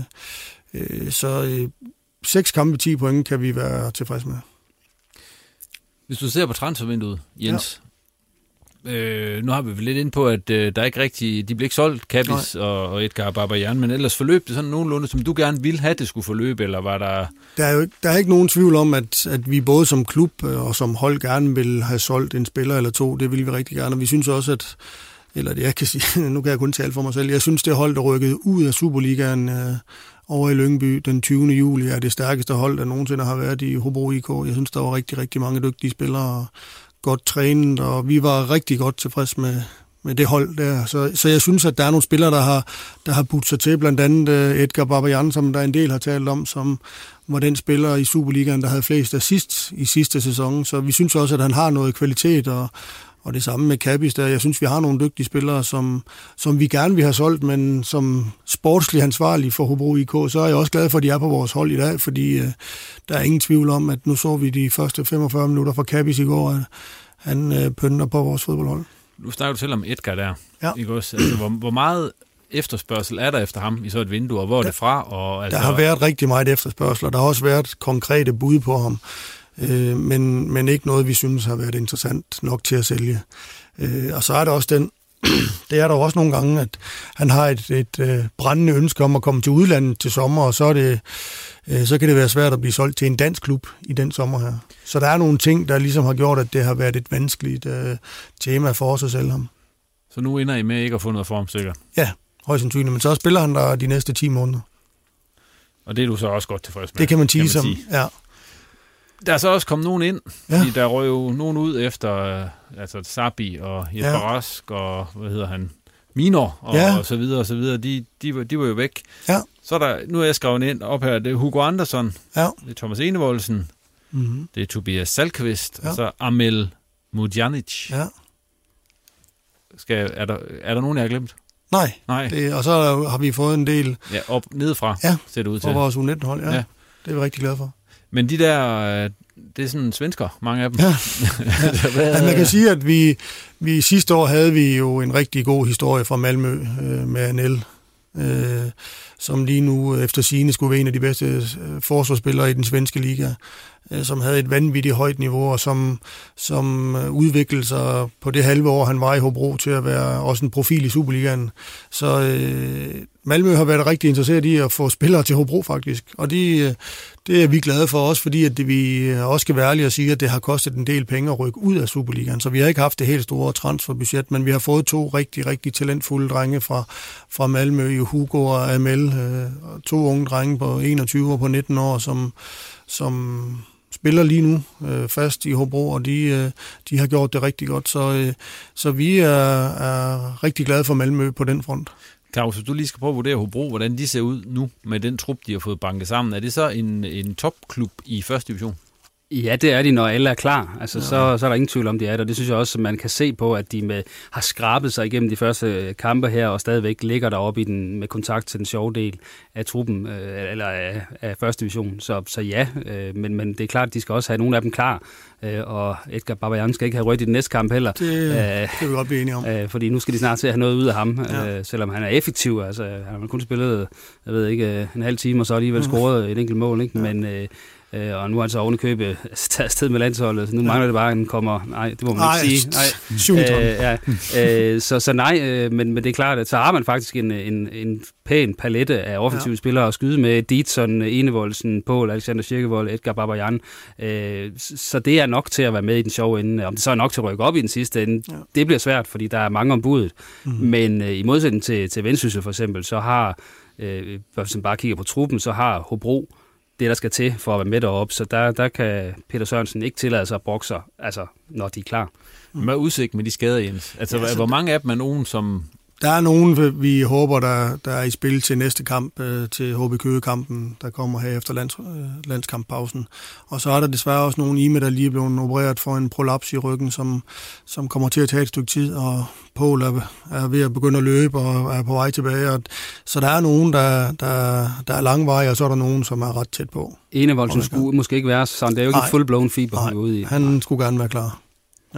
uh, så uh, seks kampe, 10 point kan vi være tilfredse med. Hvis du ser på transfervinduet, Jens, ja. øh, nu har vi vel lidt ind på, at øh, der er ikke rigtig, de bliver ikke solgt, Kabis og, og Edgar Barbajan, men ellers forløb det sådan nogenlunde, som du gerne ville have, det skulle forløbe, eller var der... Der er jo ikke, der er ikke nogen tvivl om, at, at vi både som klub øh, og som hold gerne vil have solgt en spiller eller to, det vil vi rigtig gerne, og vi synes også, at eller det jeg kan sige, [LAUGHS] nu kan jeg kun tale for mig selv, jeg synes, det hold, der rykkede ud af Superligaen øh, over i Lyngby den 20. juli, er det stærkeste hold, der nogensinde har været i Hobro IK. Jeg synes, der var rigtig, rigtig mange dygtige spillere, godt trænet, og vi var rigtig godt tilfreds med, med det hold der. Så, så jeg synes, at der er nogle spillere, der har, der har budt sig til, blandt andet uh, Edgar Babajan, som der en del har talt om, som var den spiller i Superligaen, der havde flest assist i sidste sæson. Så vi synes også, at han har noget kvalitet, og, og det samme med Kabis der. Jeg synes, vi har nogle dygtige spillere, som, som vi gerne vil have solgt, men som sportslig ansvarlig for Hobro IK, så er jeg også glad for, at de er på vores hold i dag, fordi uh, der er ingen tvivl om, at nu så vi de første 45 minutter fra Kabis i går, at han uh, pynter på vores fodboldhold. Nu snakker du selv om Edgar der. Ja. Ikke også? Altså, hvor, hvor meget efterspørgsel er der efter ham i så et vindue, og hvor er det fra? Og, altså... Der har været rigtig meget efterspørgsel, og der har også været konkrete bud på ham øh, men, men ikke noget, vi synes har været interessant nok til at sælge. Øh, og så er der også den, [CLEARS THROAT] det er der også nogle gange, at han har et, et øh, brændende ønske om at komme til udlandet til sommer, og så, er det, øh, så kan det være svært at blive solgt til en dansk klub i den sommer her. Så der er nogle ting, der ligesom har gjort, at det har været et vanskeligt øh, tema for os at sælge ham. Så nu ender I med ikke at få noget form, sikkert? Ja, højst sandsynligt, men så spiller han der de næste 10 måneder. Og det er du så også godt tilfreds med? Det kan man sige, kan man sige. som, ja. Der er så også kommet nogen ind, ja. fordi der røg jo nogen ud efter, øh, altså Sabi og Jesper ja. Rask og, hvad hedder han, Minor og, ja. og så videre og så videre, de, de, var, de var jo væk. Ja. Så er der, nu er jeg skrevet ind op her, det er Hugo Andersson, ja. det er Thomas Enevoldsen, mm-hmm. det er Tobias Salkvist, ja. og så Amel Mudjanic. Ja. Skal, er, der, er der nogen, jeg har glemt? Nej, Nej. Det, og så har vi fået en del... Ja, op nedefra, ja, ser det ud til. fra vores U19-hold, ja. ja. Det er vi rigtig glade for. Men de der, øh, det er sådan svensker, mange af dem. Ja. [LAUGHS] ja man kan sige, at vi, vi sidste år havde vi jo en rigtig god historie fra Malmø øh, med Anel, øh, som lige nu efter sine skulle være en af de bedste øh, forsvarsspillere i den svenske liga. Øh, som havde et vanvittigt højt niveau, og som, som øh, udviklede sig på det halve år, han var i Hobro, til at være også en profil i Superligaen. Så øh, Malmø har været rigtig interesseret i at få spillere til Hobro, faktisk. Og de, øh, det er vi glade for også, fordi at det, vi øh, også skal være ærlige og sige, at det har kostet en del penge at rykke ud af Superligaen. Så vi har ikke haft det helt store transferbudget, men vi har fået to rigtig, rigtig talentfulde drenge fra, fra Malmø, Hugo og Amel. Øh, to unge drenge på 21 og på 19 år, som, som spiller lige nu øh, fast i Hobro, og de, øh, de har gjort det rigtig godt. Så, øh, så vi er, er rigtig glade for Malmø på den front. Claus, hvis du lige skal prøve at vurdere Hobro, hvordan de ser ud nu med den trup, de har fået banket sammen. Er det så en, en topklub i første division? Ja, det er de, når alle er klar. Altså, ja. så, så er der ingen tvivl om, de er der. Det synes jeg også, man kan se på, at de med, har skrabet sig igennem de første kampe her, og stadigvæk ligger deroppe i den, med kontakt til den sjove del af truppen, øh, eller af, af første division. Så, så ja, øh, men, men det er klart, at de skal også have nogle af dem klar. Øh, og Edgar Babayan skal ikke have rødt i den næste kamp heller. Det, øh, det kan vi godt blive enige om. [LAUGHS] Øh, fordi nu skal de snart til at have noget ud af ham, ja. øh, selvom han er effektiv. Altså, han har kun spillet, jeg ved ikke, en halv time, og så alligevel scoret et enkelt mål. Ikke? Ja. Men øh, Øh, og nu er han så ovenikøbet [LAUGHS] taget afsted med landsholdet, så nu mangler det bare, at han kommer... Nej, det må man Ej, ikke sige. Nej, [LAUGHS] øh, ja. øh, så, så nej, øh, men, men det er klart, at så har man faktisk en, en, en pæn palette af offensive ja. spillere at skyde med. Ditson, Enevoldsen, Paul, Alexander Kirkevold, Edgar Babajan. Øh, så det er nok til at være med i den sjove ende. Om det så er nok til at rykke op i den sidste ende, ja. det bliver svært, fordi der er mange om budet. Mm-hmm. Men øh, i modsætning til, til Vendsyssel for eksempel, så har, øh, hvis man bare kigger på truppen, så har Hobro det, der skal til for at være med deroppe. Så der, der kan Peter Sørensen ikke tillade sig at bokse, altså, når de er klar. Hvad er udsigt med de skader, Jens? Altså, ja, hvor mange af dem er nogen, som der er nogen, vi håber, der, der er i spil til næste kamp, øh, til HB Køge-kampen, der kommer her efter lands, øh, landskamppausen. Og så er der desværre også nogle i der lige er blevet opereret for en prolaps i ryggen, som, som kommer til at tage et stykke tid, og Paul er, er ved at begynde at løbe og er på vej tilbage. Og, så der er nogen, der, der, der er langvej, og så er der nogen, som er ret tæt på. Enevoldsen skulle måske ikke være sådan. Det er jo ikke Nej. full-blown feber, Nej, ude i. han skulle gerne være klar.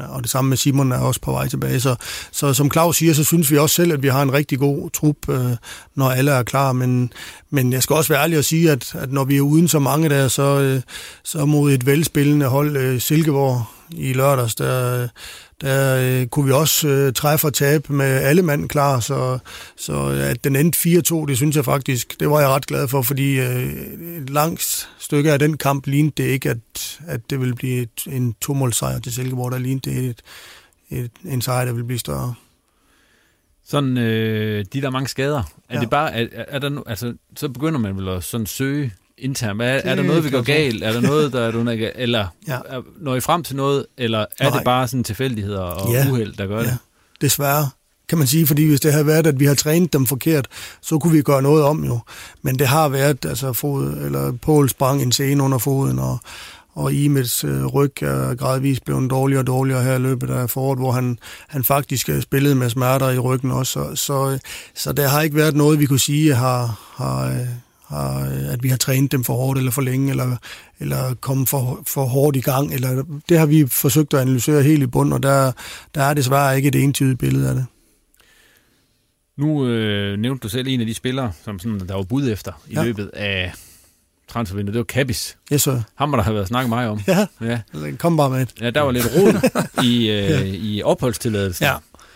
Og det samme med Simon er også på vej tilbage. Så, så som Claus siger, så synes vi også selv, at vi har en rigtig god trup, øh, når alle er klar. Men, men jeg skal også være ærlig og sige, at, at når vi er uden så mange der, så, øh, så mod et velspillende hold, øh, Silkeborg i lørdags, der, der øh, kunne vi også øh, træffe og tabe med alle mand klar, så, så at den endte 4-2, det synes jeg faktisk, det var jeg ret glad for, fordi øh, et langt stykke af den kamp lignede det ikke, at, at det ville blive et, en tomålsejr til Silkeborg, der lignede det et, et, en sejr, der ville blive større. Sådan, øh, de der mange skader, er ja. det bare, er, er der, altså, så begynder man vel at sådan søge internt? Er, er der noget, vi går galt? Er der noget, der er du Eller [LAUGHS] ja. når I frem til noget? Eller er Nej. det bare sådan tilfældigheder og ja. uheld, der gør ja. det? Desværre kan man sige, fordi hvis det havde været, at vi har trænet dem forkert, så kunne vi gøre noget om jo. Men det har været, altså fod, eller Paul sprang en scene under foden, og, og Imets øh, ryg er gradvist blevet dårligere og dårligere her i løbet af foråret, hvor han, han faktisk øh, spillede med smerter i ryggen også. Så, så, så der har ikke været noget, vi kunne sige har, har, øh, har, at vi har trænet dem for hårdt eller for længe, eller, eller kommet for, for hårdt i gang. Eller, det har vi forsøgt at analysere helt i bund, og der, der er desværre ikke et entydigt billede af det. Nu øh, nævnte du selv en af de spillere, som sådan, der var bud efter i ja. løbet af transfervinduet. Det var Kabis. Yes, sir. Ham der har været snakket meget om. Ja, ja. kom bare med et. Ja, der var lidt rod i, [LAUGHS] øh, ja. i opholdstilladelsen,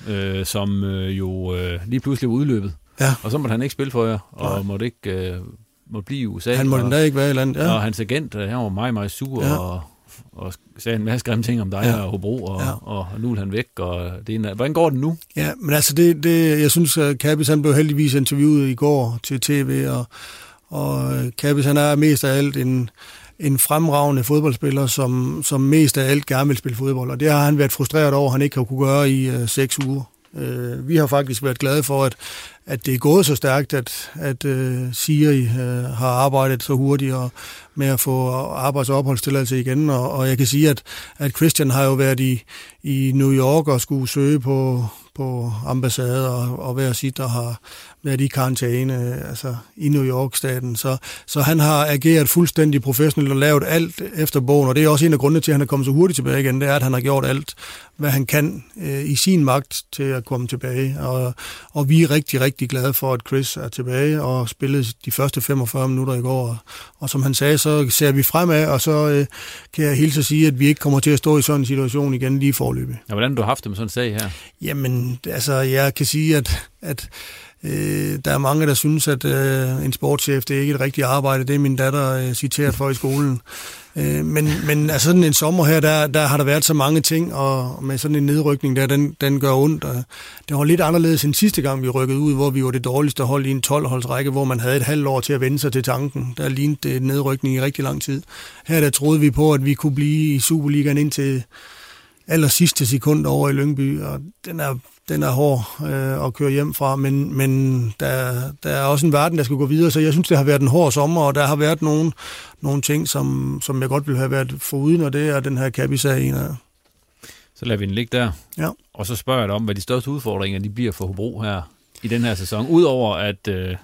ja. øh, som øh, jo øh, lige pludselig var udløbet. Ja. Og så måtte han ikke spille for jer, og Nej. måtte ikke øh, måtte blive i USA. Han måtte endda ikke være i landet, ja. Og hans agent, øh, han var meget, meget sur, ja. og, og sagde en masse grimme ting om dig ja. og Hobro, og, ja. og, og nu er han væk. Og det er, hvordan går det nu? Ja, men altså, det, det, jeg synes, at Kabis, han blev heldigvis interviewet i går til tv, og, og Kabis, han er mest af alt en, en fremragende fodboldspiller, som, som mest af alt gerne vil spille fodbold, og det har han været frustreret over, at han ikke har kunne gøre i øh, seks uger. Øh, vi har faktisk været glade for, at, at det er gået så stærkt, at, at øh, Siri øh, har arbejdet så hurtigt og med at få arbejds- og opholdstilladelse igen. Og, og jeg kan sige, at, at Christian har jo været i, i New York og skulle søge på, på ambassade og, og hver sit, der har været i karantæne altså i New York-staten. Så, så han har ageret fuldstændig professionelt og lavet alt efter bogen, og det er også en af grundene til, at han er kommet så hurtigt tilbage igen, det er, at han har gjort alt, hvad han kan øh, i sin magt til at komme tilbage. Og, og vi er rigtig, rigtig glade for, at Chris er tilbage og spillede de første 45 minutter i går. Og, og som han sagde, så ser vi fremad, og så øh, kan jeg hilse at sige, at vi ikke kommer til at stå i sådan en situation igen lige forløbet. Ja, hvordan har du haft det med sådan en sag her? Jamen, altså, jeg kan sige, at, at Øh, der er mange, der synes, at øh, en sportschef, det er ikke et rigtigt arbejde. Det er min datter øh, citeret for i skolen. Øh, men, men altså sådan en sommer her, der, der har der været så mange ting, og med sådan en nedrykning der, den, den gør ondt. Og det var lidt anderledes end sidste gang, vi rykkede ud, hvor vi var det dårligste hold i en 12-holdsrække, hvor man havde et halvt år til at vende sig til tanken. Der lignede det nedrykning i rigtig lang tid. Her der troede vi på, at vi kunne blive i Superligaen indtil aller sidste sekund over i Lyngby, og den er den er hård øh, at køre hjem fra, men, men der, der er også en verden, der skal gå videre, så jeg synes, det har været en hård sommer, og der har været nogle, nogle ting, som, som jeg godt ville have været foruden, og det er den her Kabi-sag en af. Så lader vi den ligge der. Ja. Og så spørger jeg dig om, hvad de største udfordringer de bliver for Hobro her i den her sæson, udover at øh,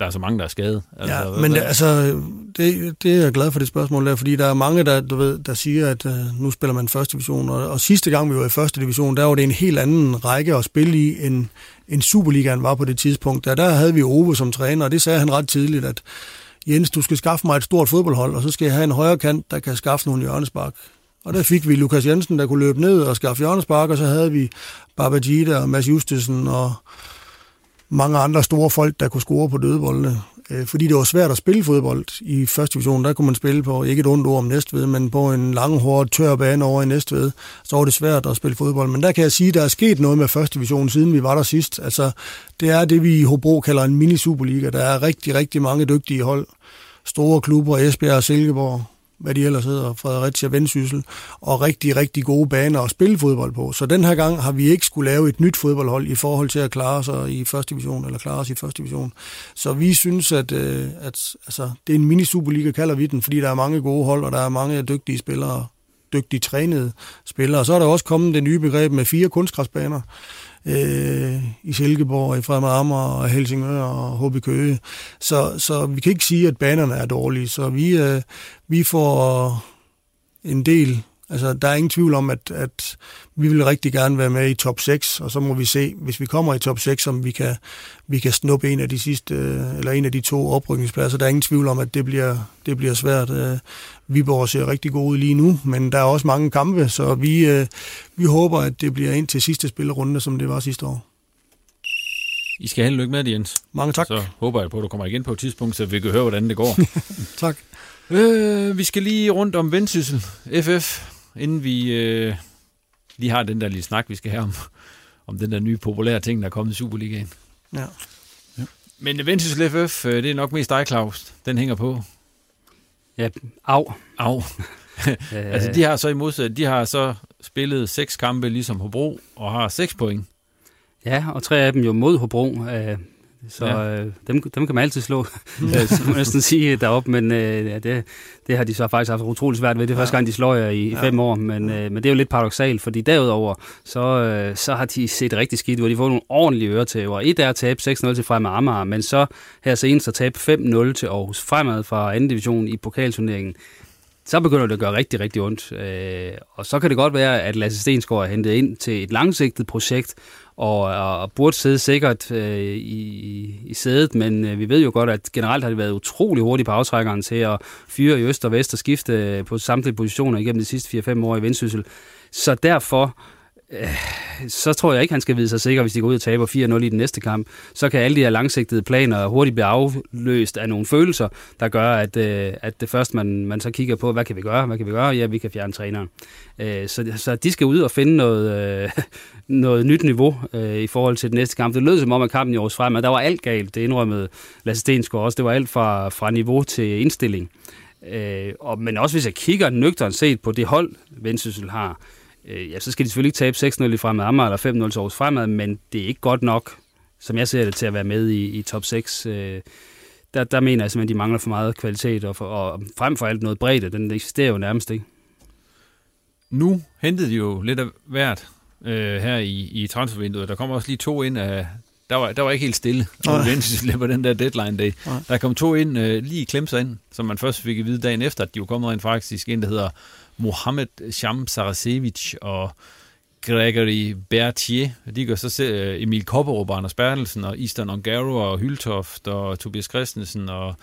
der er så mange, der er skadet. Altså, ja, men det, altså, det, det er jeg glad for det spørgsmål der, fordi der er mange, der, du ved, der siger, at uh, nu spiller man første division, og, og sidste gang vi var i første division, der var det en helt anden række at spille i, end, end Superligaen var på det tidspunkt. Der, der havde vi Ove som træner, og det sagde han ret tidligt, at Jens, du skal skaffe mig et stort fodboldhold, og så skal jeg have en højre kant, der kan skaffe nogle hjørnespark. Og der fik vi Lukas Jensen, der kunne løbe ned og skaffe hjørnespark, og så havde vi Babajida og Mads Justesen og mange andre store folk, der kunne score på dødeboldene. Øh, fordi det var svært at spille fodbold i første division. Der kunne man spille på, ikke et ondt ord om Næstved, men på en lang, hård, tør bane over i Næstved. Så var det svært at spille fodbold. Men der kan jeg sige, at der er sket noget med første division, siden vi var der sidst. Altså, det er det, vi i Hobro kalder en mini-superliga. Der er rigtig, rigtig mange dygtige hold. Store klubber, Esbjerg og Silkeborg, hvad de ellers hedder, Fredericia Vendsyssel, og rigtig, rigtig gode baner at spille fodbold på. Så den her gang har vi ikke skulle lave et nyt fodboldhold i forhold til at klare sig i første division, eller klare os i første division. Så vi synes, at, øh, at altså, det er en mini-superliga, kalder vi den, fordi der er mange gode hold, og der er mange dygtige spillere, dygtige trænede spillere. Og så er der også kommet det nye begreb med fire kunstgræsbaner øh, i Silkeborg, i Fremad Amager og Helsingør og HB Køge. Så, så vi kan ikke sige, at banerne er dårlige. Så vi, øh, vi får en del Altså, der er ingen tvivl om, at, at vi vil rigtig gerne være med i top 6, og så må vi se, hvis vi kommer i top 6, om vi kan, vi kan snuppe en af de sidste, eller en af de to oprykningspladser. Der er ingen tvivl om, at det bliver, det bliver svært. Øh, Viborg ser rigtig god ud lige nu, men der er også mange kampe, så vi, øh, vi håber, at det bliver ind til sidste spillerunde, som det var sidste år. I skal have lykke med det, Jens. Mange tak. Så håber jeg på, at du kommer igen på et tidspunkt, så vi kan høre, hvordan det går. [LAUGHS] tak. Øh, vi skal lige rundt om Vendsyssel FF inden vi øh, lige har den der lille snak, vi skal have om, om den der nye populære ting, der er kommet i Superligaen. Ja. ja. Men Vendsyssel FF, øh, det er nok mest dig, Claus. Den hænger på. Ja, af. Af. [LAUGHS] [LAUGHS] altså, de har så i modsat, de har så spillet seks kampe ligesom Hobro, og har seks point. Ja, og tre af dem jo mod Hobro. Øh, så ja. øh, dem, dem kan man altid slå, [LAUGHS] øh, så man næsten sige deroppe, men øh, ja, det, det har de så faktisk haft utrolig svært ved. Det er ja. første gang, de slår jer i ja. fem år, men, øh, men det er jo lidt paradoxalt, fordi derudover, så, øh, så har de set rigtig skidt ud. De får nogle ordentlige øretæver. Et er at tabe 6-0 til Fremad Amager, men så her senest at tabe 5-0 til Aarhus Fremad fra anden division i pokalturneringen så begynder det at gøre rigtig, rigtig ondt. Øh, og så kan det godt være, at Lasse Stensgaard er hentet ind til et langsigtet projekt, og, og burde sidde sikkert øh, i, i sædet, men øh, vi ved jo godt, at generelt har det været utrolig hurtigt på aftrækkeren til at fyre i øst og vest og skifte øh, på samtlige positioner igennem de sidste 4-5 år i Vendsyssel. Så derfor øh, så tror jeg ikke, han skal vide sig sikker, hvis de går ud og taber 4-0 i den næste kamp. Så kan alle de her langsigtede planer hurtigt blive afløst af nogle følelser, der gør, at, øh, at det først man, man så kigger på, hvad kan vi gøre? Hvad kan vi gøre? Ja, vi kan fjerne træneren. Øh, så, så de skal ud og finde noget, øh, noget nyt niveau øh, i forhold til den næste kamp. Det lød som om, at kampen i års frem, der var alt galt. Det indrømmede Lasse Stensgaard også. Det var alt fra, fra niveau til indstilling. Øh, og, men også hvis jeg kigger nøgteren set på det hold, Vendsyssel har, øh, ja, så skal de selvfølgelig ikke tabe 6-0 i fremad Amager eller 5-0 til Aarhus fremad, men det er ikke godt nok, som jeg ser det, til at være med i, i top 6. Øh, der, der mener jeg simpelthen, at de mangler for meget kvalitet, og, for, og frem for alt noget bredde. Den eksisterer jo nærmest ikke. Nu hentede de jo lidt af hvert øh, her i, i transfervinduet. Der kommer også lige to ind af... Der var, der var ikke helt stille, vi på den der deadline day. Der kom to ind, øh, lige klemt sig ind, som man først fik at vide dagen efter, at de var kommet ind faktisk. En, der hedder Mohamed Sham Sarasevic og Gregory Berthier. De gør så øh, Emil Kopperup, Anders Bertelsen og Eastern Ongaro og Hyltoft og Tobias Christensen og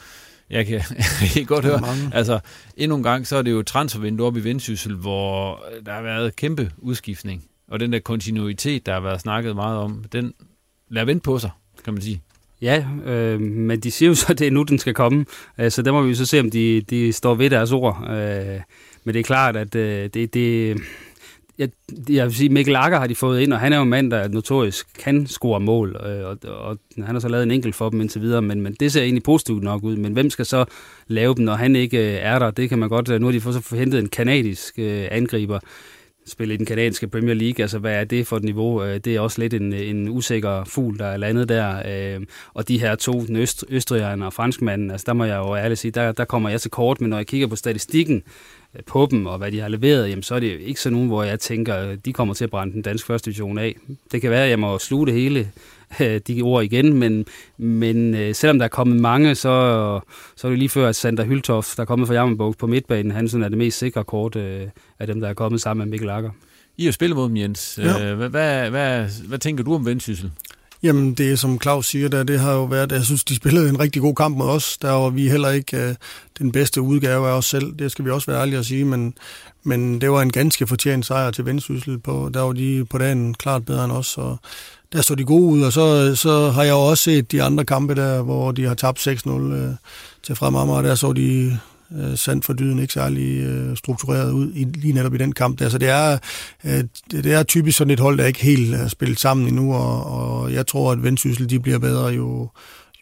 jeg kan, [LAUGHS] jeg kan godt høre, mange. altså endnu en gang, så er det jo transfervindue op i Vendsyssel, hvor der har været kæmpe udskiftning. Og den der kontinuitet, der har været snakket meget om, den lader vente på sig, kan man sige. Ja, øh, men de siger jo så, at det er nu, den skal komme. Øh, så der må vi jo så se, om de, de står ved deres ord. Øh, men det er klart, at øh, det, det, jeg, jeg vil sige, Mikkel Akker har de fået ind, og han er jo en mand, der notorisk kan score mål, øh, og, og han har så lavet en enkelt for dem indtil videre, men, men det ser egentlig positivt nok ud. Men hvem skal så lave dem, når han ikke øh, er der? Det kan man godt... Øh, nu har de fået så hentet en kanadisk øh, angriber, spille i den kanadiske Premier League. Altså, hvad er det for et niveau? Øh, det er også lidt en, en usikker fugl, der er landet der. Øh, og de her to, den øst, østrigerne og franskmanden, altså, der må jeg jo ærligt sige, der, der kommer jeg til kort, men når jeg kigger på statistikken øh, på dem, og hvad de har leveret, jamen, så er det ikke sådan nogen, hvor jeg tænker, øh, de kommer til at brænde den danske første division af. Det kan være, at jeg må sluge det hele de ord igen, men, men øh, selvom der er kommet mange, så, så er det lige før, at Sander Hyltoft, der er kommet fra Jammerburg på midtbanen, han sådan er det mest sikre kort øh, af dem, der er kommet sammen med Mikkel Akker. I har spillet mod dem, Jens. Ja. Øh, hvad, hvad, hvad, hvad tænker du om Vendsyssel? Jamen, det som Claus siger der, det har jo været, jeg synes, de spillede en rigtig god kamp mod os. Der var vi heller ikke uh, den bedste udgave af os selv. Det skal vi også være ærlige at sige, men, men det var en ganske fortjent sejr til Vendsyssel. På, der var de på dagen klart bedre end os, og der så de gode ud, og så, så har jeg jo også set de andre kampe der, hvor de har tabt 6-0 øh, til Fremammer, og der så de øh, sandt for dyden ikke særlig øh, struktureret ud i, lige netop i den kamp der. Så det er, øh, det er typisk sådan et hold, der ikke helt er spillet sammen endnu, og, og jeg tror, at Vendsyssel de bliver bedre, jo,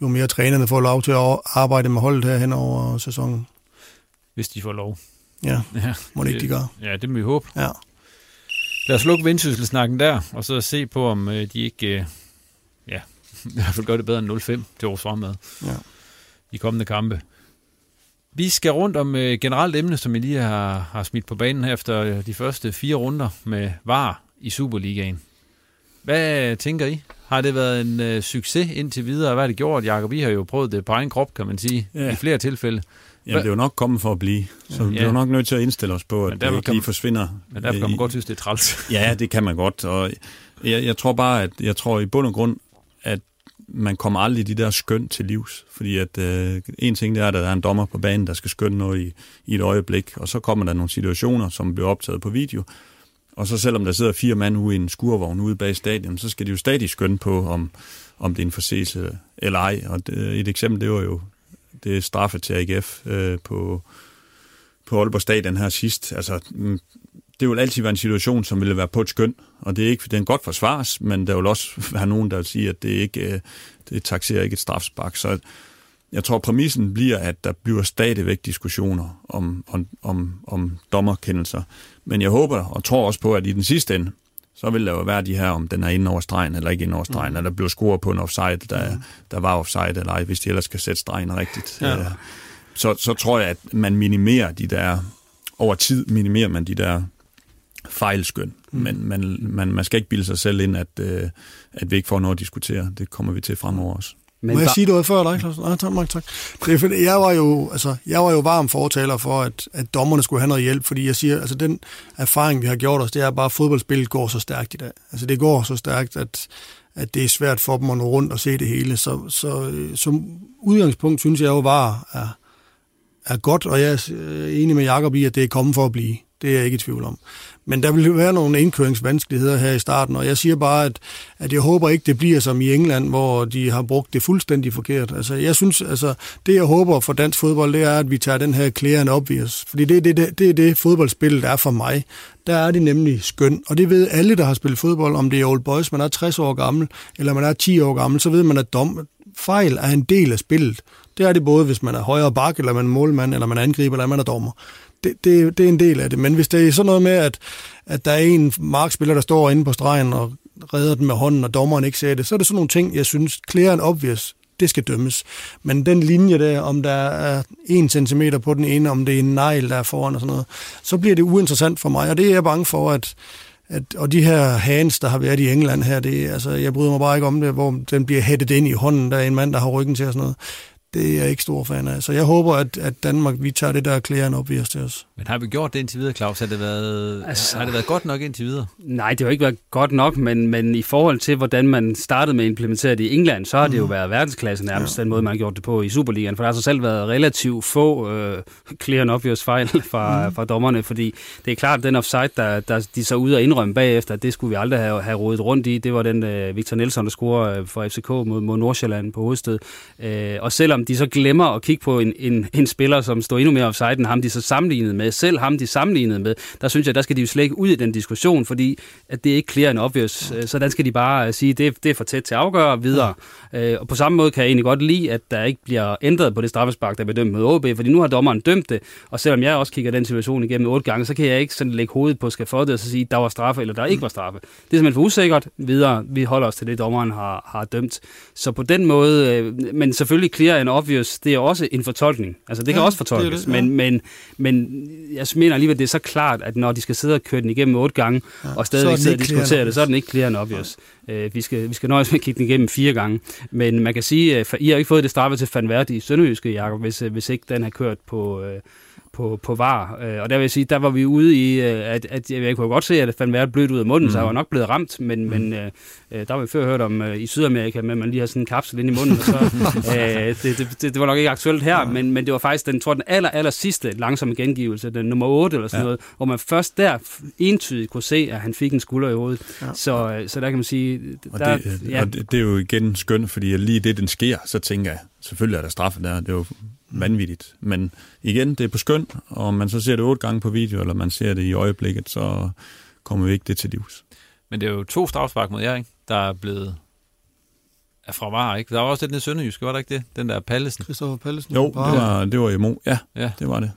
jo mere trænerne får lov til at arbejde med holdet her hen over sæsonen. Hvis de får lov. Ja, ja må det ikke de gør. Ja, det må vi håbe. Ja. Lad os lukke vendsysselsnakken der, og så se på, om øh, de ikke, øh, ja, [LAUGHS] i hvert fald gør det bedre end 0-5 til års fremad ja. i kommende kampe. Vi skal rundt om øh, generelt emne, som vi lige har, har smidt på banen her efter øh, de første fire runder med VAR i Superligaen. Hvad tænker I? Har det været en øh, succes indtil videre? Hvad har det gjort, Jacob? Vi har jo prøvet det på egen krop, kan man sige, ja. i flere tilfælde. Ja, det er jo nok kommet for at blive, så ja. vi er jo nok nødt til at indstille os på, at det ikke lige forsvinder. Men derfor kan man godt synes, det er træls. [LAUGHS] ja, det kan man godt, og jeg, jeg tror bare, at jeg tror i bund og grund, at man kommer aldrig de der skøn til livs, fordi at øh, en ting det er, at der er en dommer på banen, der skal skønne noget i, i et øjeblik, og så kommer der nogle situationer, som bliver optaget på video, og så selvom der sidder fire mand ude i en skurvogn ude bag stadion, så skal de jo stadig skønne på, om, om det er en forseelse eller ej. Og det, et eksempel, det var jo det er straffe til AGF øh, på, på Aalborg Stadion her sidst. Altså, mm, det vil altid være en situation, som ville være på et skøn, og det er ikke, den godt forsvars, men der vil også [LAUGHS] være nogen, der vil sige, at det ikke øh, det taxerer ikke et strafspark. Så jeg tror, præmissen bliver, at der bliver stadigvæk diskussioner om, om, om, om dommerkendelser. Men jeg håber og tror også på, at i den sidste ende, så vil der jo være de her, om den er inde over stregen eller ikke inde over stregen, mm. eller der bliver scoret på en offside, der, mm. der var offside eller ej, hvis de ellers skal sætte stregen rigtigt. Ja. Øh, så, så tror jeg, at man minimerer de der, over tid minimerer man de der fejlskøn. Mm. Men man, man, man skal ikke bilde sig selv ind, at, øh, at vi ikke får noget at diskutere. Det kommer vi til fremover også. Men Må jeg sige noget før dig, Claus? Nej, tak, tak, tak. Det er, fordi jeg var jo, altså, jeg var jo varm fortaler for, at, at dommerne skulle have noget hjælp, fordi jeg siger, altså den erfaring, vi har gjort os, det er bare, at fodboldspillet går så stærkt i dag. Altså det går så stærkt, at, at det er svært for dem at nå rundt og se det hele. Så, så som udgangspunkt synes jeg jo bare er, er godt, og jeg er enig med Jacob i, at det er kommet for at blive. Det er jeg ikke i tvivl om. Men der vil være nogle indkøringsvanskeligheder her i starten, og jeg siger bare, at, at jeg håber ikke, det bliver som i England, hvor de har brugt det fuldstændig forkert. Altså, jeg synes, altså, det jeg håber for dansk fodbold, det er, at vi tager den her clear op i os. Fordi det er det, det, det, er det fodboldspil, der er for mig. Der er det nemlig skøn, og det ved alle, der har spillet fodbold, om det er old boys, man er 60 år gammel, eller man er 10 år gammel, så ved man, at dom, fejl er en del af spillet. Det Det er det både, hvis man er højre bak, eller man er målmand, eller man er angriber, eller man er dommer. Det, det, det er en del af det. Men hvis det er sådan noget med, at, at der er en markspiller, der står inde på stregen og redder den med hånden, og dommeren ikke ser det, så er det sådan nogle ting, jeg synes, clear and obvious, det skal dømmes. Men den linje der, om der er en centimeter på den ene, om det er en negl, der er foran og sådan noget, så bliver det uinteressant for mig, og det er jeg bange for, at, at og de her hands, der har været i England her, det, altså, jeg bryder mig bare ikke om det, hvor den bliver hættet ind i hånden, der er en mand, der har ryggen til og sådan noget det er jeg ikke stor fan af. Så jeg håber, at, at Danmark, vi tager det der klæren op i os til os. Men har vi gjort det indtil videre, Claus? Har det været, altså, har det været godt nok indtil videre? Nej, det har ikke været godt nok, men, men i forhold til, hvordan man startede med at implementere det i England, så har det jo mhm. været verdensklasse nærmest, ja. den måde, man har gjort det på i Superligaen. For der har så selv været relativt få øh, clear and obvious fejl [LAUGHS] fra, mm. fra dommerne, fordi det er klart, at den offside, der, der de så ud og indrømme bagefter, det skulle vi aldrig have, have rodet rundt i. Det var den øh, Victor Nelson, der scorede øh, for FCK mod, mod Nordsjælland på hovedsted. Øh, og selvom de så glemmer at kigge på en, en, en spiller, som står endnu mere offside end ham, de så sammenlignet med, selv ham, de sammenlignede med, der synes jeg, der skal de jo slet ikke ud i den diskussion, fordi at det er ikke clear and obvious. Så den skal de bare sige, det, det er for tæt til at afgøre videre. Øh, og på samme måde kan jeg egentlig godt lide, at der ikke bliver ændret på det straffespark, der bliver dømt med OB, fordi nu har dommeren dømt det, og selvom jeg også kigger den situation igennem otte gange, så kan jeg ikke sådan lægge hovedet på skafottet og så sige, der var straffe, eller der ikke var straffe. Det er simpelthen for usikkert. Videre, vi holder os til det, dommeren har, har dømt. Så på den måde, øh, men selvfølgelig clear and obvious, det er også en fortolkning. Altså det kan ja, også fortolkes, det det, ja. men, men, men jeg mener alligevel, det er så klart, at når de skal sidde og køre den igennem otte gange, ja, og stadig sidde og diskutere det, så er den ikke clear and obvious. Ja. Uh, vi, skal, vi skal nøjes med at kigge den igennem fire gange. Men man kan sige, at I har ikke fået det straffe til Van i Sønderjyske, Jacob, hvis, hvis ikke den har kørt på, uh, på, på var. Øh, og der vil jeg sige, der var vi ude i, øh, at, at jeg kunne godt se, at det fandt været blødt ud af munden, mm. så jeg var nok blevet ramt, men, mm. men øh, øh, der var vi før hørt om øh, i Sydamerika, at man lige har sådan en kapsel ind i munden, og så, [LAUGHS] øh, det, det, det, det, var nok ikke aktuelt her, men, men det var faktisk den, tror, den aller, aller sidste langsomme gengivelse, den nummer 8 eller sådan ja. noget, hvor man først der entydigt kunne se, at han fik en skulder i hovedet. Ja. Så, så der kan man sige... Og, der, det, ja. og det, det er jo igen skønt, fordi lige det, den sker, så tænker jeg, selvfølgelig er der straffe der, det er jo vanvittigt. Men igen, det er på skøn, og om man så ser det otte gange på video, eller man ser det i øjeblikket, så kommer vi ikke det til livs. Men det er jo to strafspark mod jer, ikke? der er blevet er fra var, ikke? Der var også lidt nede Sønderjysk, var der ikke det? Den der Pallesen. Christoffer Pallesen. Jo, det var, det var imod. Ja, ja, det var det.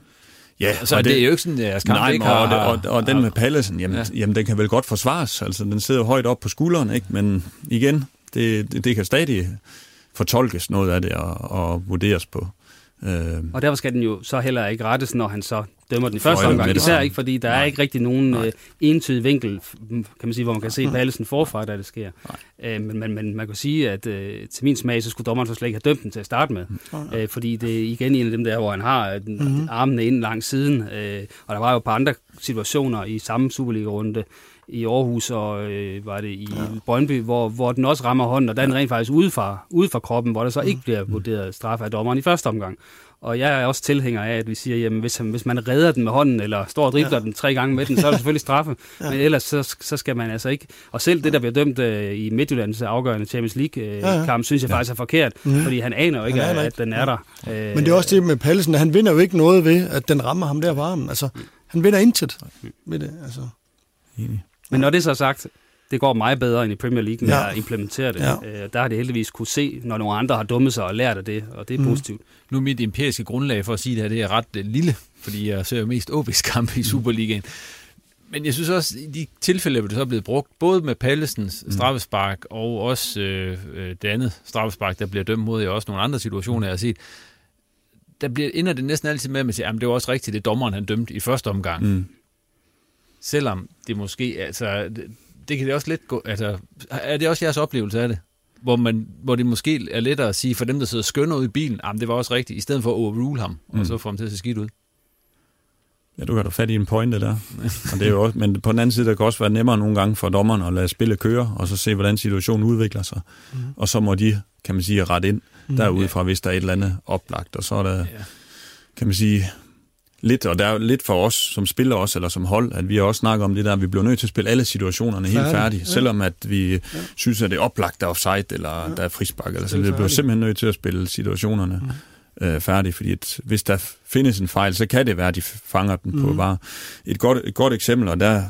Ja, så altså, det, det er jo ikke sådan, at nej, ikke har... Og, og, og den med Pallesen, jamen, ja. jamen, den kan vel godt forsvares. Altså, den sidder højt op på skulderen, ikke? Men igen, det, det, det kan stadig fortolkes noget af det og, og vurderes på. Øh, og derfor skal den jo så heller ikke rettes, når han så dømmer den første omgang. Især ikke, fordi der Nej. er ikke rigtig nogen øh, entydig vinkel, kan man sige, hvor man kan se Pallesen forfra, da det sker. Øh, men, men, men man kan sige, at øh, til min smag, så skulle dommeren så slet ikke have dømt den til at starte med. Øh, fordi det er igen en af dem der, hvor han har den, mm-hmm. armene ind langs siden. Øh, og der var jo et par andre situationer i samme Superliga-runde, i Aarhus og øh, var det i ja. Brøndby, hvor, hvor den også rammer hånden, og den ja. rent faktisk ude fra, ude fra kroppen, hvor der så ikke bliver vurderet straf af dommeren i første omgang. Og jeg er også tilhænger af, at vi siger, jamen hvis, hvis man redder den med hånden, eller står og dribler ja. den tre gange med den, så er det selvfølgelig straffe. [LAUGHS] ja. Men ellers så, så skal man altså ikke... Og selv det, der bliver dømt uh, i Midtjyllands afgørende Champions League-kamp, uh, ja, synes jeg ja. faktisk er forkert, mm. fordi han aner jo ikke, at, at den er der. Uh, Men det er også det med Pallesen, han vinder jo ikke noget ved, at den rammer ham der på armen. Altså, han vinder intet ved det. Altså. Enig. Men når det så er sagt, det går meget bedre end i Premier League, når ja. jeg implementerer det. Ja. Øh, der har det heldigvis kunne se, når nogle andre har dummet sig og lært af det, og det er mm. positivt. Nu er mit empiriske grundlag for at sige det her, det er ret øh, lille, fordi jeg ser jo mest OB's kampe i mm. Superligaen. Men jeg synes også, i de tilfælde, hvor det så er blevet brugt, både med Pallesens mm. straffespark og også øh, øh, det andet straffespark, der bliver dømt mod, og også nogle andre situationer, jeg har set, der bliver, ender det næsten altid med, at man siger, at det var også rigtigt, det dommeren han dømte i første omgang. Mm selvom det måske, altså, det, det kan det også lidt gå, altså, er det også jeres oplevelse af det? Hvor, man, hvor det måske er lettere at sige for dem, der sidder skønner ud i bilen, at det var også rigtigt, i stedet for at overrule ham, mm. og så få ham til at se skidt ud. Ja, du har da fat i en pointe der. og det er jo også, men på den anden side, der kan også være nemmere nogle gange for dommeren at lade spillet køre, og så se, hvordan situationen udvikler sig. Mm. Og så må de, kan man sige, rette ind mm. derudfra, hvis der er et eller andet oplagt. Og så er der, ja. kan man sige, lidt, og der er lidt for os som spiller også, eller som hold, at vi også snakker om det der, at vi bliver nødt til at spille alle situationerne helt færdige, ja. selvom at vi ja. synes, at det er oplagt, der er offside, eller ja. der er frispark, eller så vi bliver simpelthen nødt til at spille situationerne ja. øh, færdige, fordi at, hvis der findes en fejl, så kan det være, at de fanger den mm. på var. Et godt, et godt eksempel, og der,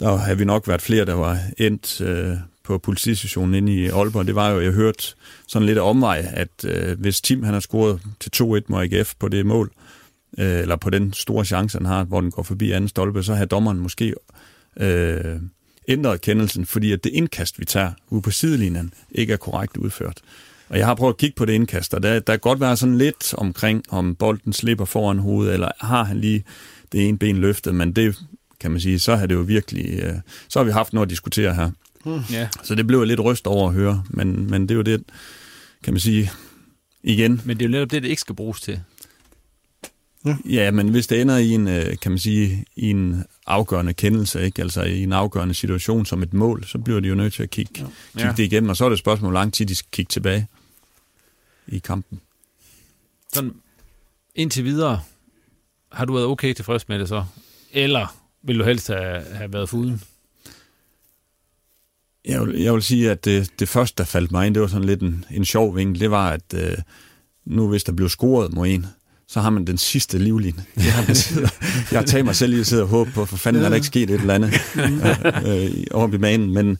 der har vi nok været flere, der var endt øh, på politistationen inde i Aalborg, det var jo, jeg hørte sådan lidt omvej, at øh, hvis Tim han har scoret til 2-1 mod AGF på det mål, øh, eller på den store chance, han har, hvor den går forbi anden stolpe, så har dommeren måske øh, ændret kendelsen, fordi at det indkast, vi tager ude på sidelinjen, ikke er korrekt udført. Og jeg har prøvet at kigge på det indkast, og der, der kan godt være sådan lidt omkring, om bolden slipper foran hovedet, eller har han lige det ene ben løftet, men det kan man sige, så har det jo virkelig, øh, så har vi haft noget at diskutere her. Hmm. Ja. Så det blev jeg lidt ryst over at høre, men, men det er jo det, kan man sige, igen. Men det er jo netop det, det ikke skal bruges til. Ja. ja, men hvis det ender i en, øh, kan man sige, i en afgørende kendelse, ikke? altså i en afgørende situation som et mål, så bliver de jo nødt til at kigge, ja. kigge det igennem, og så er det et spørgsmål, hvor lang tid de skal kigge tilbage i kampen. Sådan indtil videre, har du været okay tilfreds med det så? Eller vil du helst have, have været fuden? Jeg vil, jeg vil sige, at det, det første, der faldt mig ind, det var sådan lidt en, en sjov vinkel. Det var, at øh, nu hvis der blev scoret mod en, så har man den sidste livline. Jeg har, jeg har taget mig selv i at sidde og håbe på, for fanden ja. er der ikke sket et eller andet øh, øh, over i banen. Men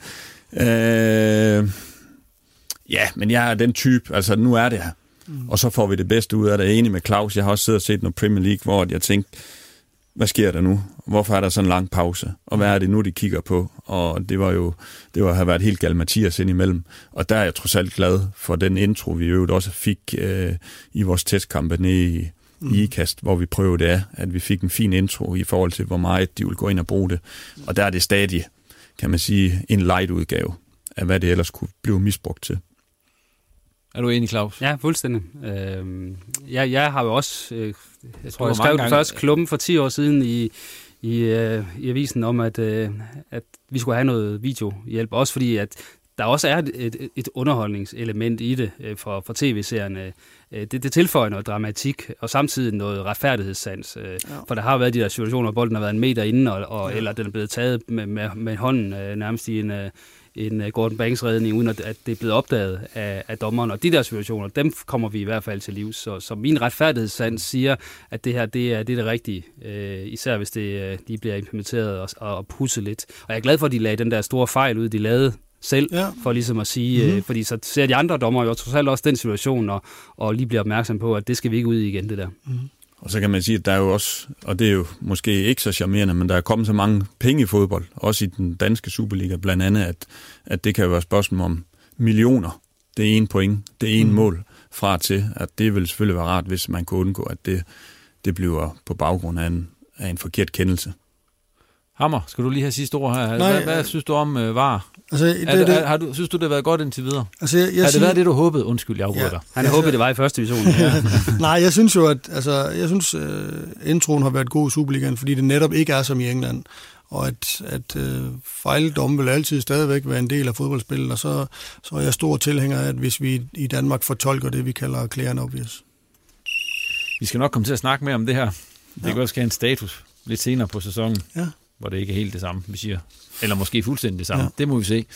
øh, ja, men jeg er den type, altså nu er det her. Mm. Og så får vi det bedste ud af det. Jeg er enig med Claus. Jeg har også siddet og set noget Premier League, hvor jeg tænkte, hvad sker der nu? Hvorfor er der sådan en lang pause? Og hvad er det nu, de kigger på? Og det var jo, det var have været helt galt Mathias ind imellem. Og der er jeg trods alt glad for den intro, vi øvrigt også fik øh, i vores testkampe nede i, mm. i IKAST, hvor vi prøvede det af, at vi fik en fin intro i forhold til, hvor meget de vil gå ind og bruge det. Og der er det stadig, kan man sige, en light udgave af, hvad det ellers kunne blive misbrugt til. Er du enig, Claus? Ja, fuldstændig. Øh, jeg, jeg har jo også, øh, jeg tror, jeg skrev den første klummen for 10 år siden i, i, øh, i avisen om, at, øh, at vi skulle have noget videohjælp. Også fordi, at der også er et, et, et underholdningselement i det øh, for, for tv-serierne. Øh, det, det tilføjer noget dramatik, og samtidig noget retfærdighedssans. Øh, ja. For der har været de der situationer, hvor bolden har været en meter inden, og, og, ja. eller den er blevet taget med, med, med hånden øh, nærmest i en, øh, en uh, Gordon Banks redning, uden at, at det er blevet opdaget af, af dommeren. Og de der situationer, dem kommer vi i hvert fald til livs. Så, så min retfærdighedssand siger, at det her det er, det er det rigtige. Uh, især hvis det uh, de bliver implementeret og, og, og pusset lidt. Og jeg er glad for, at de lagde den der store fejl ud, de lavede selv, ja. for ligesom at sige, mm-hmm. øh, fordi så ser de andre dommer jo trods alt også den situation, og, og lige bliver opmærksom på, at det skal vi ikke ud i igen, det der. Mm-hmm. Og så kan man sige, at der er jo også, og det er jo måske ikke så charmerende, men der er kommet så mange penge i fodbold, også i den danske Superliga blandt andet, at, at det kan jo være spørgsmål om millioner. Det er en point, det er en mm. mål fra til, at det vil selvfølgelig være rart, hvis man kunne undgå, at det, det bliver på baggrund af en, af en forkert kendelse. Hammer, skal du lige have sidste ord her? Nej, hvad, hvad synes du om uh, VAR? Altså, det, er, det, har du, synes du, det har været godt indtil videre? Altså, jeg, jeg har det siger, været det, du håbede? Undskyld, jeg afbryder ja, Han altså, håbede, det var i første division. Ja. [LAUGHS] Nej, jeg synes jo, at altså, jeg synes, uh, introen har været god i Superligaen, fordi det netop ikke er som i England. Og at, at uh, fejldomme vil altid stadigvæk være en del af fodboldspillet, og så, så er jeg stor tilhænger af, at hvis vi i Danmark fortolker det, vi kalder clear obvious. Vi skal nok komme til at snakke mere om det her. Det ja. kan også have en status lidt senere på sæsonen. Ja hvor det ikke er helt det samme, vi siger. Eller måske fuldstændig det samme. Ja. Det må vi se.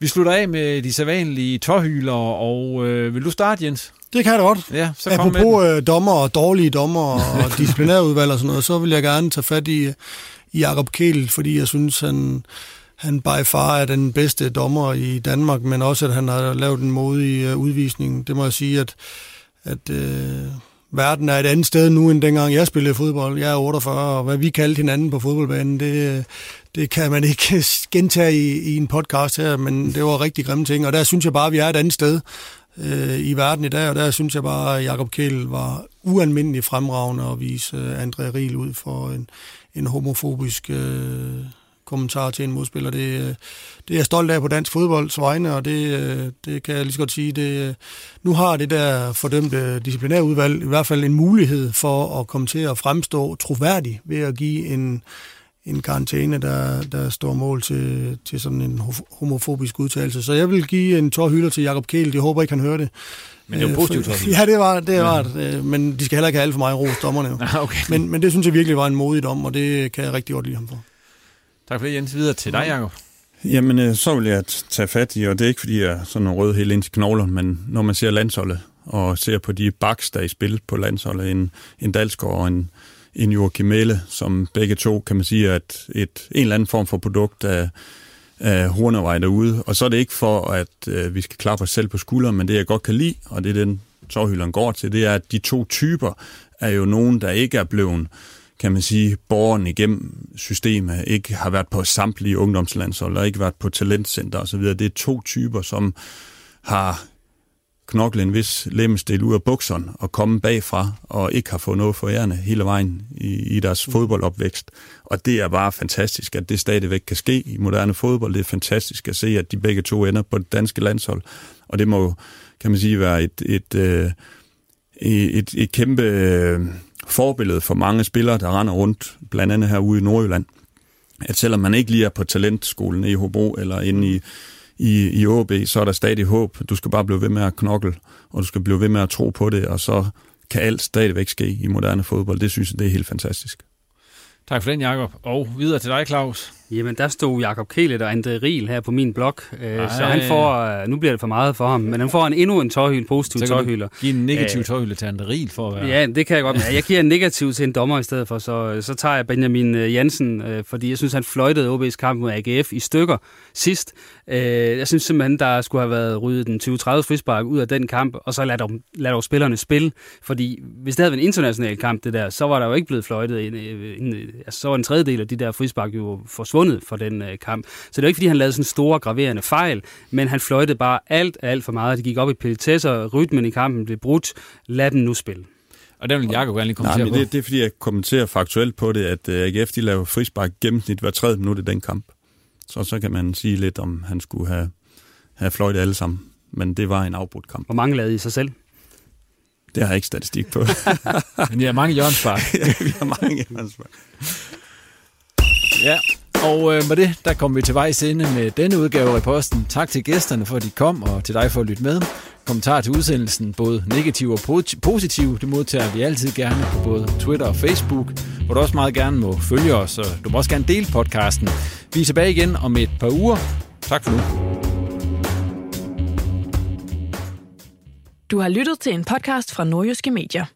Vi slutter af med de sædvanlige tårhyler, og øh, vil du starte, Jens? Det kan jeg da godt. Ja, så kom Apropos med øh, dommer og dårlige dommer og [LAUGHS] disciplinærudvalg og sådan noget, så vil jeg gerne tage fat i, i Jacob Kehl, fordi jeg synes, han, han by far er den bedste dommer i Danmark, men også, at han har lavet en modig uh, udvisning. Det må jeg sige, at, at uh, verden er et andet sted nu, end dengang jeg spillede fodbold. Jeg er 48, og hvad vi kaldte hinanden på fodboldbanen, det, det kan man ikke [LAUGHS] gentage i, i en podcast her, men det var rigtig grimme ting, og der synes jeg bare, at vi er et andet sted øh, i verden i dag, og der synes jeg bare, at Jacob Kjell var ualmindelig fremragende at vise øh, André Riel ud for en, en homofobisk øh, kommentar til en modspiller. Det, øh, det er jeg stolt af på dansk fodbolds vegne, og det, øh, det kan jeg lige så godt sige. Det, øh, nu har det der fordømte disciplinærudvalg i hvert fald en mulighed for at komme til at fremstå troværdig ved at give en, en karantæne, der, der står mål til, til sådan en homofobisk udtalelse. Så jeg vil give en tårhylder til Jakob Kehl. Jeg håber ikke, han hører det. Men det jo positivt. [LAUGHS] Ja, det var det. Var det. Men de skal heller ikke have alt for mig ros dommerne. Jo. [LAUGHS] okay. men, men det synes jeg virkelig var en modig dom, og det kan jeg rigtig godt lide ham for. Tak for det, Jens. Videre til dig, Jacob. Jamen, øh, så vil jeg tage fat i, og det er ikke, fordi jeg er sådan en rød helt ind til knogler, men når man ser landsholdet, og ser på de baks, der er i spil på landsholdet, en, en Dalsgaard og en, en Joachim Mæle, som begge to, kan man sige, er et, et, en eller anden form for produkt af, af Hornevej derude. Og så er det ikke for, at øh, vi skal klappe os selv på skulderen, men det jeg godt kan lide, og det er den tårhylderen går til, det er, at de to typer er jo nogen, der ikke er blevet kan man sige, borgeren igennem systemet, ikke har været på samtlige ungdomslandshold, og ikke været på talentcenter osv. Det er to typer, som har knoklet en vis lemmestil ud af bukserne og komme bagfra og ikke har fået noget for ærende hele vejen i, i deres fodboldopvækst. Og det er bare fantastisk, at det stadigvæk kan ske i moderne fodbold. Det er fantastisk at se, at de begge to ender på det danske landshold. Og det må, kan man sige, være et, et, et, et, et kæmpe øh, forbillede for mange spillere, der render rundt, blandt andet herude i Nordjylland. At selvom man ikke lige er på talentskolen i Hobro eller inde i i, i OB, så er der stadig håb. Du skal bare blive ved med at knokle, og du skal blive ved med at tro på det, og så kan alt stadigvæk ske i moderne fodbold. Det synes jeg, det er helt fantastisk. Tak for den, Jakob. Og videre til dig, Claus. Jamen, der stod Jakob Kælet og André Riel her på min blog, øh, så han får, øh, nu bliver det for meget for ham, men han får en endnu en tårhyl, positiv så tårhyler. Giv en negativ øh, tårhylde til André Riel for at være... Ja, det kan jeg godt. Jeg giver en negativ til en dommer i stedet for, så, så tager jeg Benjamin øh, Jansen, øh, fordi jeg synes, han fløjtede OB's kamp mod AGF i stykker sidst. Øh, jeg synes simpelthen, der skulle have været ryddet den 20-30 frispark ud af den kamp, og så lad dog, lad dog spillerne spille, fordi hvis det havde været en international kamp, det der, så var der jo ikke blevet fløjtet. En, en, altså, så var en tredjedel af de der frispark jo forsvundet for den kamp. Så det er ikke, fordi han lavede sådan store, graverende fejl, men han fløjtede bare alt, alt for meget. Det gik op i pelletesser, rytmen i kampen blev brudt. Lad den nu spille. Og den vil Jacob gerne lige kommentere Nej, men det, det er fordi, jeg kommenterer faktuelt på det, at øh, AGF de laver frispark gennemsnit hver tredje minut i den kamp. Så så kan man sige lidt, om han skulle have, have fløjtet alle sammen. Men det var en afbrudt kamp. Hvor mange lavede I sig selv? Det har jeg ikke statistik på. [LAUGHS] men jeg har mange hjørnspark. [LAUGHS] ja, vi har mange hjørnspark. Ja, og øh, med det, der kommer vi til vejs ende med denne udgave af Reposten. Tak til gæsterne for, at de kom, og til dig for at lytte med. Kommentar til udsendelsen, både negativ og positiv, det modtager vi altid gerne på både Twitter og Facebook, hvor du også meget gerne må følge os, og du må også gerne dele podcasten. Vi er tilbage igen om et par uger. Tak for nu. Du har lyttet til en podcast fra Nordjyske Medier.